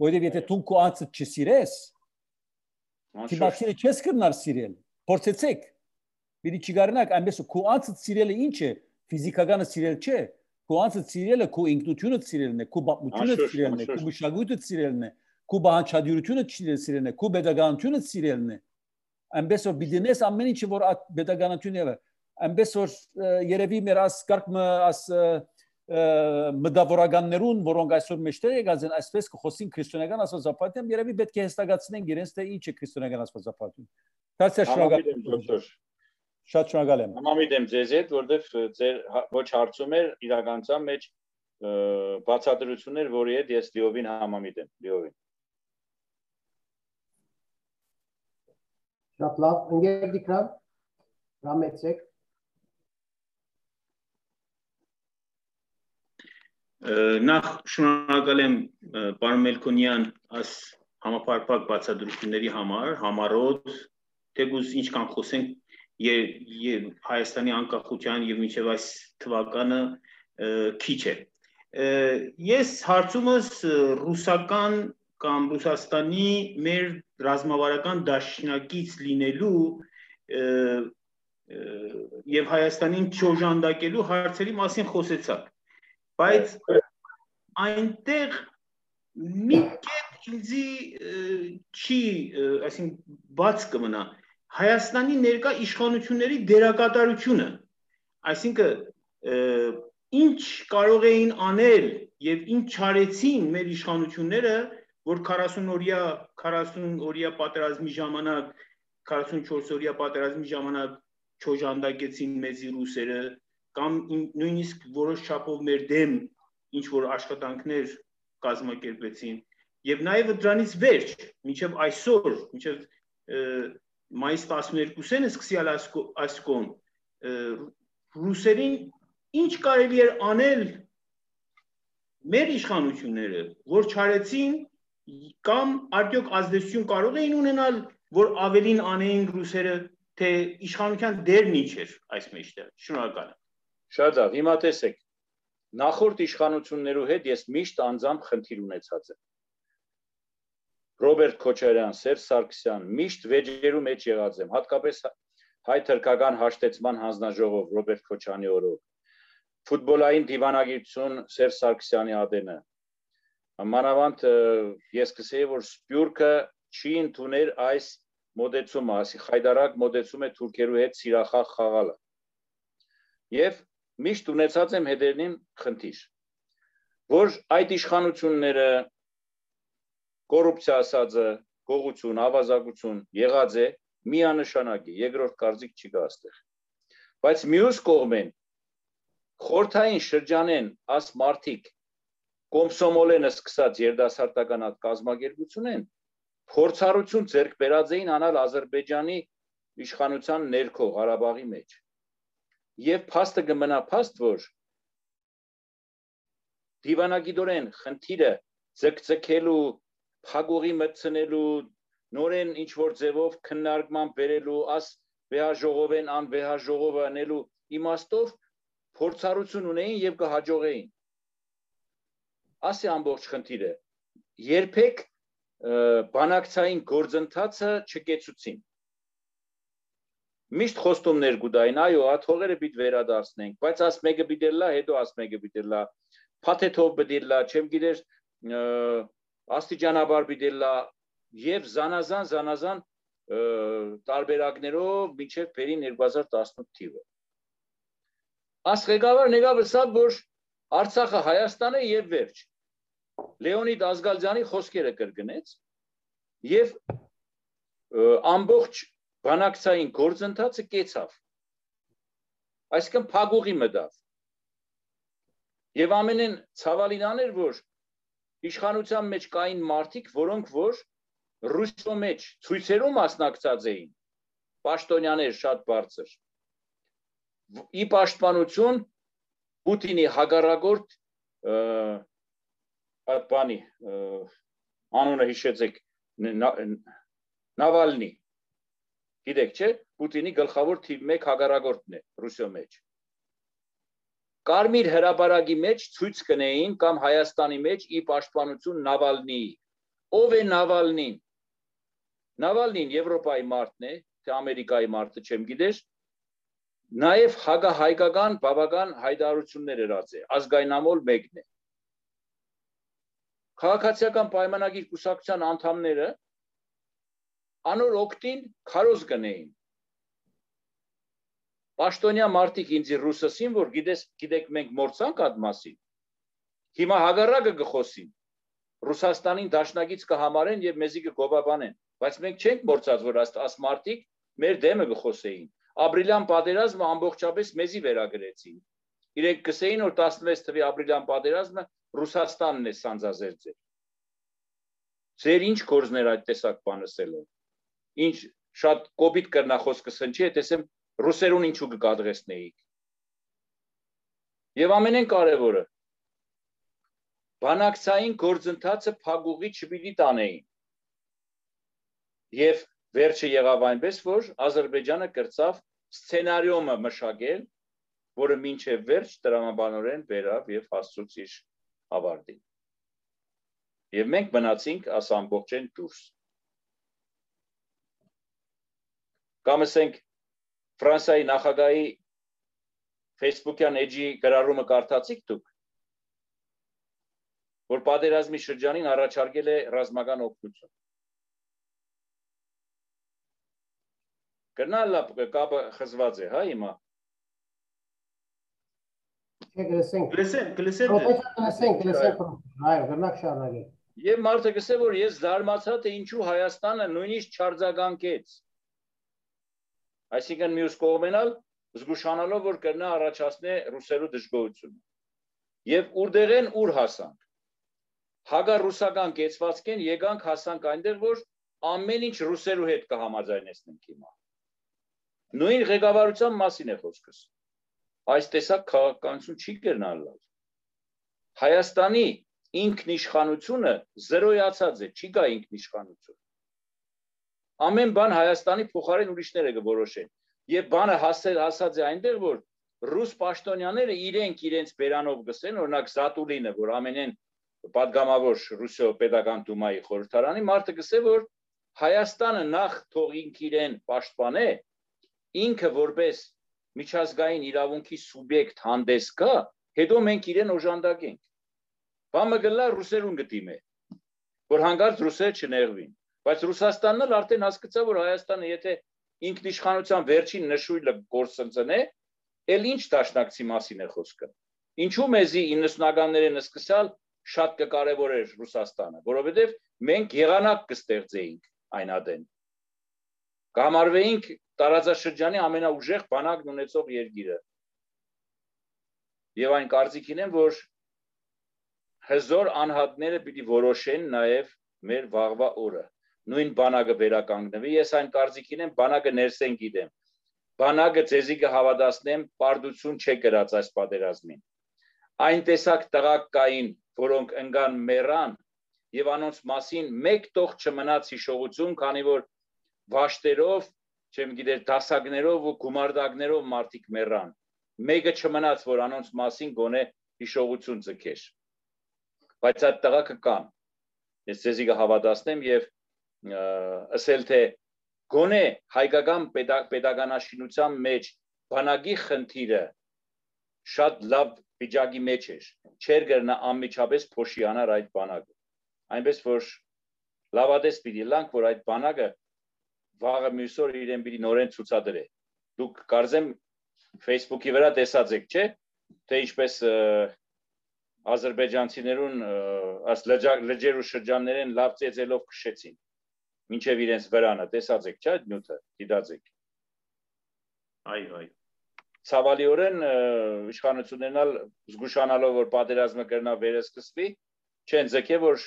որովհետև եթե դու քո անձը չսիրես, դիմացինը չես կրնար սիրել։ Փորձեցեք։ Պիտի չգարնաք, այնպես քո անձը սիրելը ինչ է։ Ֆիզիկականը սիրել չէ։ Քո անձը սիրելը քո ինքնությունը սիրելն է, քո բապմությունը սիրելն է, քո մշակույթը սիրելն է, քո բանջարությունը սիրելն է, քո pedagoganությունը սիրելն է։ Այնպես որ բիզնես ամեն ինչը որ pedagoganությունը է, այնպես որ երևի մեր աս կարգը աս մտավորականներուն, որոնք այսօր մեջտեղ եկած են, այսպես կխոսին քրիստոնեական աստվածապատիան, երևի պետք է հստակացնեն իրենց թե ինչ է քրիստոնեական աստվածապատիան։ Դարձյալ շնորհակալ եմ դոկտոր։ Շատ շնորհակալ եմ։ Համամիտ եմ ձեզ հետ, որովհետև ձեր ոչ հարցում էր իրականության մեջ բացատրություններ, որի հետ ես լիովին համամիտ եմ, լիովին։ Շատ լավ, ընկեր Դիկրան, ռամեցեք Նախ շնորհակալ եմ պարոն Մելքոնյան աս համապարփակ բացատրությունների համար, համառոտ, թեկուզ ինչքան խոսենք եւ Հայաստանի անկախության եւ մինչեւ այս թվականը քիչ է։ Ես հարցումս ռուսական կամ Ռուսաստանի մեր ռազմավարական դաշնակից լինելու եւ Հայաստանին չոժանդակելու հարցերի մասին խոսեցաք բայց այնտեղ մի կետ ինձի չի այսինքն բաց կմնա Հայաստանի ներկա իշխանությունների դերակատարությունը այսինքն ինչ կարող էին անել եւ ինչ չարեցին մեր իշխանությունները որ 40 օրյա 40 օրյա պատերազմի ժամանակ 44 օրյա պատերազմի ժամանակ չոժանդակեցին մեզի ռուսերը կամ նույնիսկ որոշ չափով մեր դեմ ինչ որ աշխատանքներ կազմակերպեցին եւ նաեւ դրանից վերջ մինչեւ այսօր մինչեւ մայիս 12-ին սկսյալ այսկոն ռուսերին ինչ կարելի էր անել մեր իշխանությունները որ չարեցին կամ արդյոք ազդեցություն կարող էին ունենալ որ ավելին անեին ռուսերը թե իշխանության դերն ինչ էր այս մեջտեղ շնորհակալ եմ շատ լավ հիմա տեսեք նախորդ իշխանություններու հետ ես միշտ անձամբ խնդիր ունեցած եմ Ռոբերտ Քոչարյան, Սերժ Սարգսյան միշտ վեճերու մեջ եղած եմ, հատկապես հայ թրքական հաշտեցման հանձնաժողով Ռոբերտ Քոչյանի օրոք ֆուտբոլային դիվանագիտություն Սերժ Սարգսյանի ադենը մանավանդ ես կսեի որ Սպյուրքը չի ընդուներ այս մոդեցումը, ասի խայդարակ մոդեցում է թուրքերու հետ սիրախախ խաղալը։ Եվ միշտ ունեցած եմ հետերնին խնդիր, որ այդ իշխանությունները կոռուպցիա ասածը, գողություն, ավազակություն եղած է միանշանակ է, երկրորդ կարծիք չի գա այստեղ։ Բայց մյուս կողմեն խորթային շրջանեն աս մարտիկ կոմսոմոլենը սկսած երդասարտական այդ կազմակերպություն են փորձառություն ձեռք բերած էին անալ Ադրբեջանի իշխանության ներքո Ղարաբաղի մեջ եւ փաստը կմնա փաստ որ դիվանագիտորեն խնդիրը ձգձգելու փագողի մտցնելու նորեն ինչ որ ձևով քննարկման բերելու աս վեհաժողովեն ան վեհաժողովը անելու իմաստով փորձառություն ունեին եւ կհաջողեին ասի ամբողջ խնդիրը. Երբեք բանակցային գործընթացը չկեցուցին միշտ խոստումներ գուտային, այո, աթողերը պիտ վերադարձնենք, բայց աս մեկը պիտելլա, հետո աս մեկը պիտելլա, փաթեթով պիտելլա, չեմ գիտեր աստիճանաբար պիտելլա եւ զանազան զանազան տարբերակներով մինչեւ Փերին 2018 թիվը։ Աս ղեկավար նեգավը սա որ Արցախը Հայաստան է եւ վերջ։ Լեոնիդ Ազգալյանի խոսքերը կրկնեց եւ ամբողջ բանակցային գործընթացը կեցավ։ Այսինքն փագուղի մտավ։ Եվ ամենեն ցավալին աներ, որ իշխանության մեջ կային մարդիկ, որոնք որ ռուսո մեջ ցույցերում մասնակցած էին, պաշտոնյաներ շատ բարձր։ Ի պաշտպանություն Պուտինի հագարագորտ այդ բանի անունը հիշեցեք Նավալնի Գիտեք, չէ, Պուտինի գլխավոր թիվ 1 հագարագործն է Ռուսիո մեջ։ Կարմիր հրաբարագի մեջ ցույց կնեին կամ Հայաստանի մեջ ի պաշտպանություն Նավալնիի։ Ով է Նավալնին։ Նավալնին Եվրոպայի մարդն է, թե Ամերիկայի մարդը չեմ գիտես, նաև հագահայկական բավական հայտարարություններ երած է, ազգայնամոլ մեկն է։ Քաղաքացիական պայմանագիր կուսակցության անդամները անոր օկտին քարոզ գնեին Պաշտոնյա մարդիկ ինձի ռուսասին որ գիտես գիտեք մենք մորցանք այդ մասին հիմա հագարակը գխոսին Ռուսաստանին դաշնագից կհամարեն եւ մեզի կգովաբանեն բայց մենք չենք մորցած որ աս մարդիկ մեր դեմը գխոսեին ապրիլյան պատերազմը ամբողջապես մեզի վերագրեցին իրենք գսեին որ 16 թվի ապրիլյան պատերազմը Ռուսաստանն է սանձազերծել Ձեր ինչ կորզներ այդ տեսակ բանսելով ինչ շատ կոպիտ կրնա խոսքս հնչի, այդ ասեմ ռուսերուն ինչու կկադրեսնեիք։ Եվ ամենեն կարևորը. բանակցային գործընթացը փագուղի չպիտի տանեին։ Եվ վերջը եղավ այնպես, որ Ադրբեջանը կրծավ սցենարիոմը մշակել, որը մինչև վերջ տրամաբանորեն վերավ եւ հասցուց իր ավարտին։ Եվ մենք մնացինք աս ամբողջեն դուրս կամ ասենք Ֆրանսիայի նախագահի Facebook-յան էջի գրառումը կարդացիք դուք որ պատերազմի շրջանին առաջարկել է ռազմական օգնություն Գնալա կապը խզված է, հա հիմա։ Չէ, գլսենք։ Գլսենք, գլսենք։ գլսենք, գլսենք։ Այո, գնաք շարունակեք։ Եվ մարդը գսե որ ես զարմացա թե ինչու Հայաստանը նույնիսկ չարձագանքեց։ Այսինքն մյուս կողմենալ զգուշանալով որ կրնա առաջացնե ռուսերու դժգոհությունը։ Եվ ուրդեղեն ուր հասանք։ Հագա ռուսական կեցվածքեն եկանք հասանք այնտեղ որ ամեն ինչ ռուսերու հետ կհամաձայնեցնենք հիմա։ Նույն ղեկավարության մասին է խոսքս։ Այս տեսակ քաղաքականություն չի կրնալալ։ Հայաստանի ինքնիշխանությունը զրոյացած է, չի գա ինքնիշխանություն։ Ամեն բան Հայաստանի փոխարեն ուրիշները կորոշեն։ Եվ բանը հասել հասած է այնտեղ, որ ռուս պաշտոնյաները իրենք իրենց բերանով գսեն, օրինակ Զատուլինը, որ ամենեն падգամավոր Ռուսիո pedagogan դումայի խորհրդարանի մարդը գսե, որ Հայաստանը նախ թող ինք իրեն պաշտպանե, ինքը որպես միջազգային իրավունքի սուբյեկտ հանդես գա, հետո մենք իրեն օժանդակենք։ Բամը գլա ռուսերուն գտիմե, որ հանգարց ռուսերը չներվին։ Բայց Ռուսաստանն էլ արդեն հասկացա, որ Հայաստանը եթե ինքնիշխանության վերջին նշույլը գործընծնե, ել ինչ դաշնակցի մասին է խոսքը։ Ինչու մեզի 90-ականներին սկսալ շատ կկարևորեր Ռուսաստանը, որովհետև մենք եղանակ կստեղծեինք այն ադեն։ Կհամարվեինք տարածաշրջանի ամենաուժեղ բանակն ունեցող երկիրը։ Եվ այն կարծիքին եմ, որ հզոր անհատները պիտի որոշեն նաև մեր վաղվա օրը։ Նույն բանակը վերականգնվի։ Ես այն կարծիքին եմ, բանակը ներսեն գիտեմ։ Բանակը ցեզի կհավատացնեմ, պարտություն չէ գրած այս պատերազմին։ Այն տեսակ տղակ կային, որոնք ընկան մեռան եւ անոնց մասին մեկ տող չմնաց հիշողություն, քանի որ վաշտերով չեմ գիտեր դասակներով ու գումարդակներով մարդիկ մեռան։ Մեկը չմնաց, որ անոնց մասին գոնե հիշողություն ձգեր։ Բայց այդ տղակը կան։ Ես ցեզի կհավատացնեմ եւ ասել թե գոնե հայկական pedagoganաշինության մեջ բանակի խնդիրը շատ լավ վիճակի մեջ էր։ Չեր գրնա անմիջապես փոշիանար այդ բանակը։ Այնպես որ լավադես պիտի լանք, որ այդ բանակը վաղը մյուսօր իրեն պիտի նորեն ցուցադրե։ Դուք կարծեմ Facebook-ի վրա տեսած եք, չէ՞, թե ինչպես ադրբեջանցիներուն աս լջեր ու շրջաններեն լավ ծեծելով քշեցին։ Մինչև իրենց վրանը տեսած եք, չէ՞, նյութը, դիտած եք։ Այո, այո ցավալիորեն իշխանություններն ալ զգուշանալով որ պատերազմը կրնա վերսկսվի չեն ձգե որ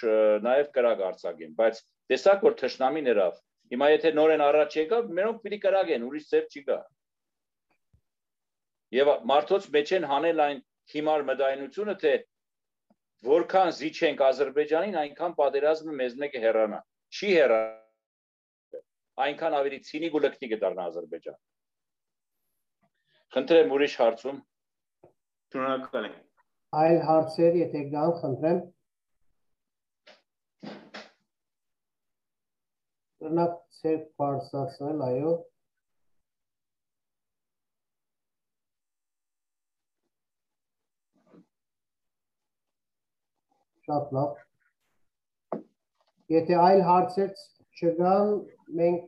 նաև կրակ արྩագեն բայց տեսակ որ թշնամի ներավ Հիմա եթե նորեն առաջ եկավ, մերոնք պիտի կրագեն, ուրիշ ձև չի գա։ Եվ մարդոց մեջ են հանել այն հիմար մտայնությունը, թե որքան զիջենք Ադրբեջանին, այնքան պատերազմը մեզ մեկը հեռանա։ Չի հեռա։ Այնքան ավելի ցինիկ ու լկտի կդառնա Ադրբեջան։ Խնդրեմ ուրիշ հարցում։ Շնորհակալ եմ։ Այլ հարցեր, եթե կան, խնդրեմ։ Կրնակ ցերկ բարձրացնել, այո։ Շատ լավ։ Եթե այլ հարցեր չկան, մենք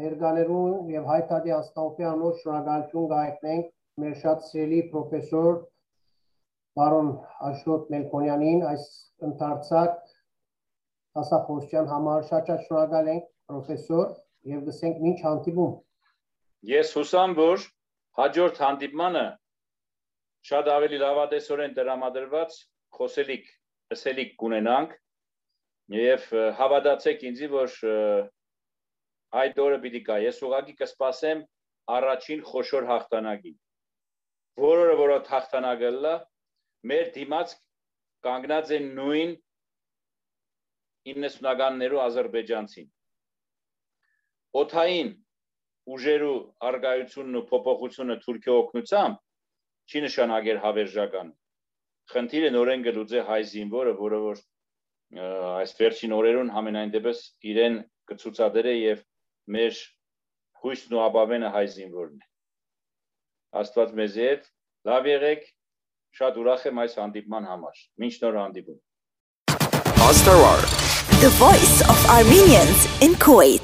ներկաներուն եւ հայտարարի անստամբի անոր շնորհակալություն գայտնենք մեր շատ սիրելի պրոֆեսոր բարոն Աշոտ Մելքոնյանին այս ընթարցակ հասախոսության համար շատ շատ շնորհակալ ենք պրոֆեսոր եւ գսենք ինչ հանդիպում։ Ես հուսամ, որ հաջորդ հանդիպմանը շատ ավելի լավատեսորեն դրամադրված խոսելիք, ասելիք կունենանք եւ հավատացեք ինձի, որ այդ օրը պիտի գա։ Ես ուղղակի կսպասեմ առաջին խոշոր հաղթանակին։ Որորը որոտ հաղթանակը լա, մեր դիմաց կանգնած են նույն 90-ականներու ազերբայջանցին օթային ուժերու արգայությունն ու փոփոխությունը Թուրքիա օգնությամբ չի նշանակեր հավերժական։ Խնդիրը նորեն գլուծե հայ զինվորը, որը որ այս վերջին օրերուն համենայն դեպս իրեն կցուցադրե եւ մեր հույսն ու ապավենը հայ զինվորն է։ Աստված մեզի հետ։ Լավ եղեք։ Շատ ուրախ եմ այս հանդիպման համար։ Մինչ նոր հանդիպում։ Astawar. The voice of Armenians in Kuwait.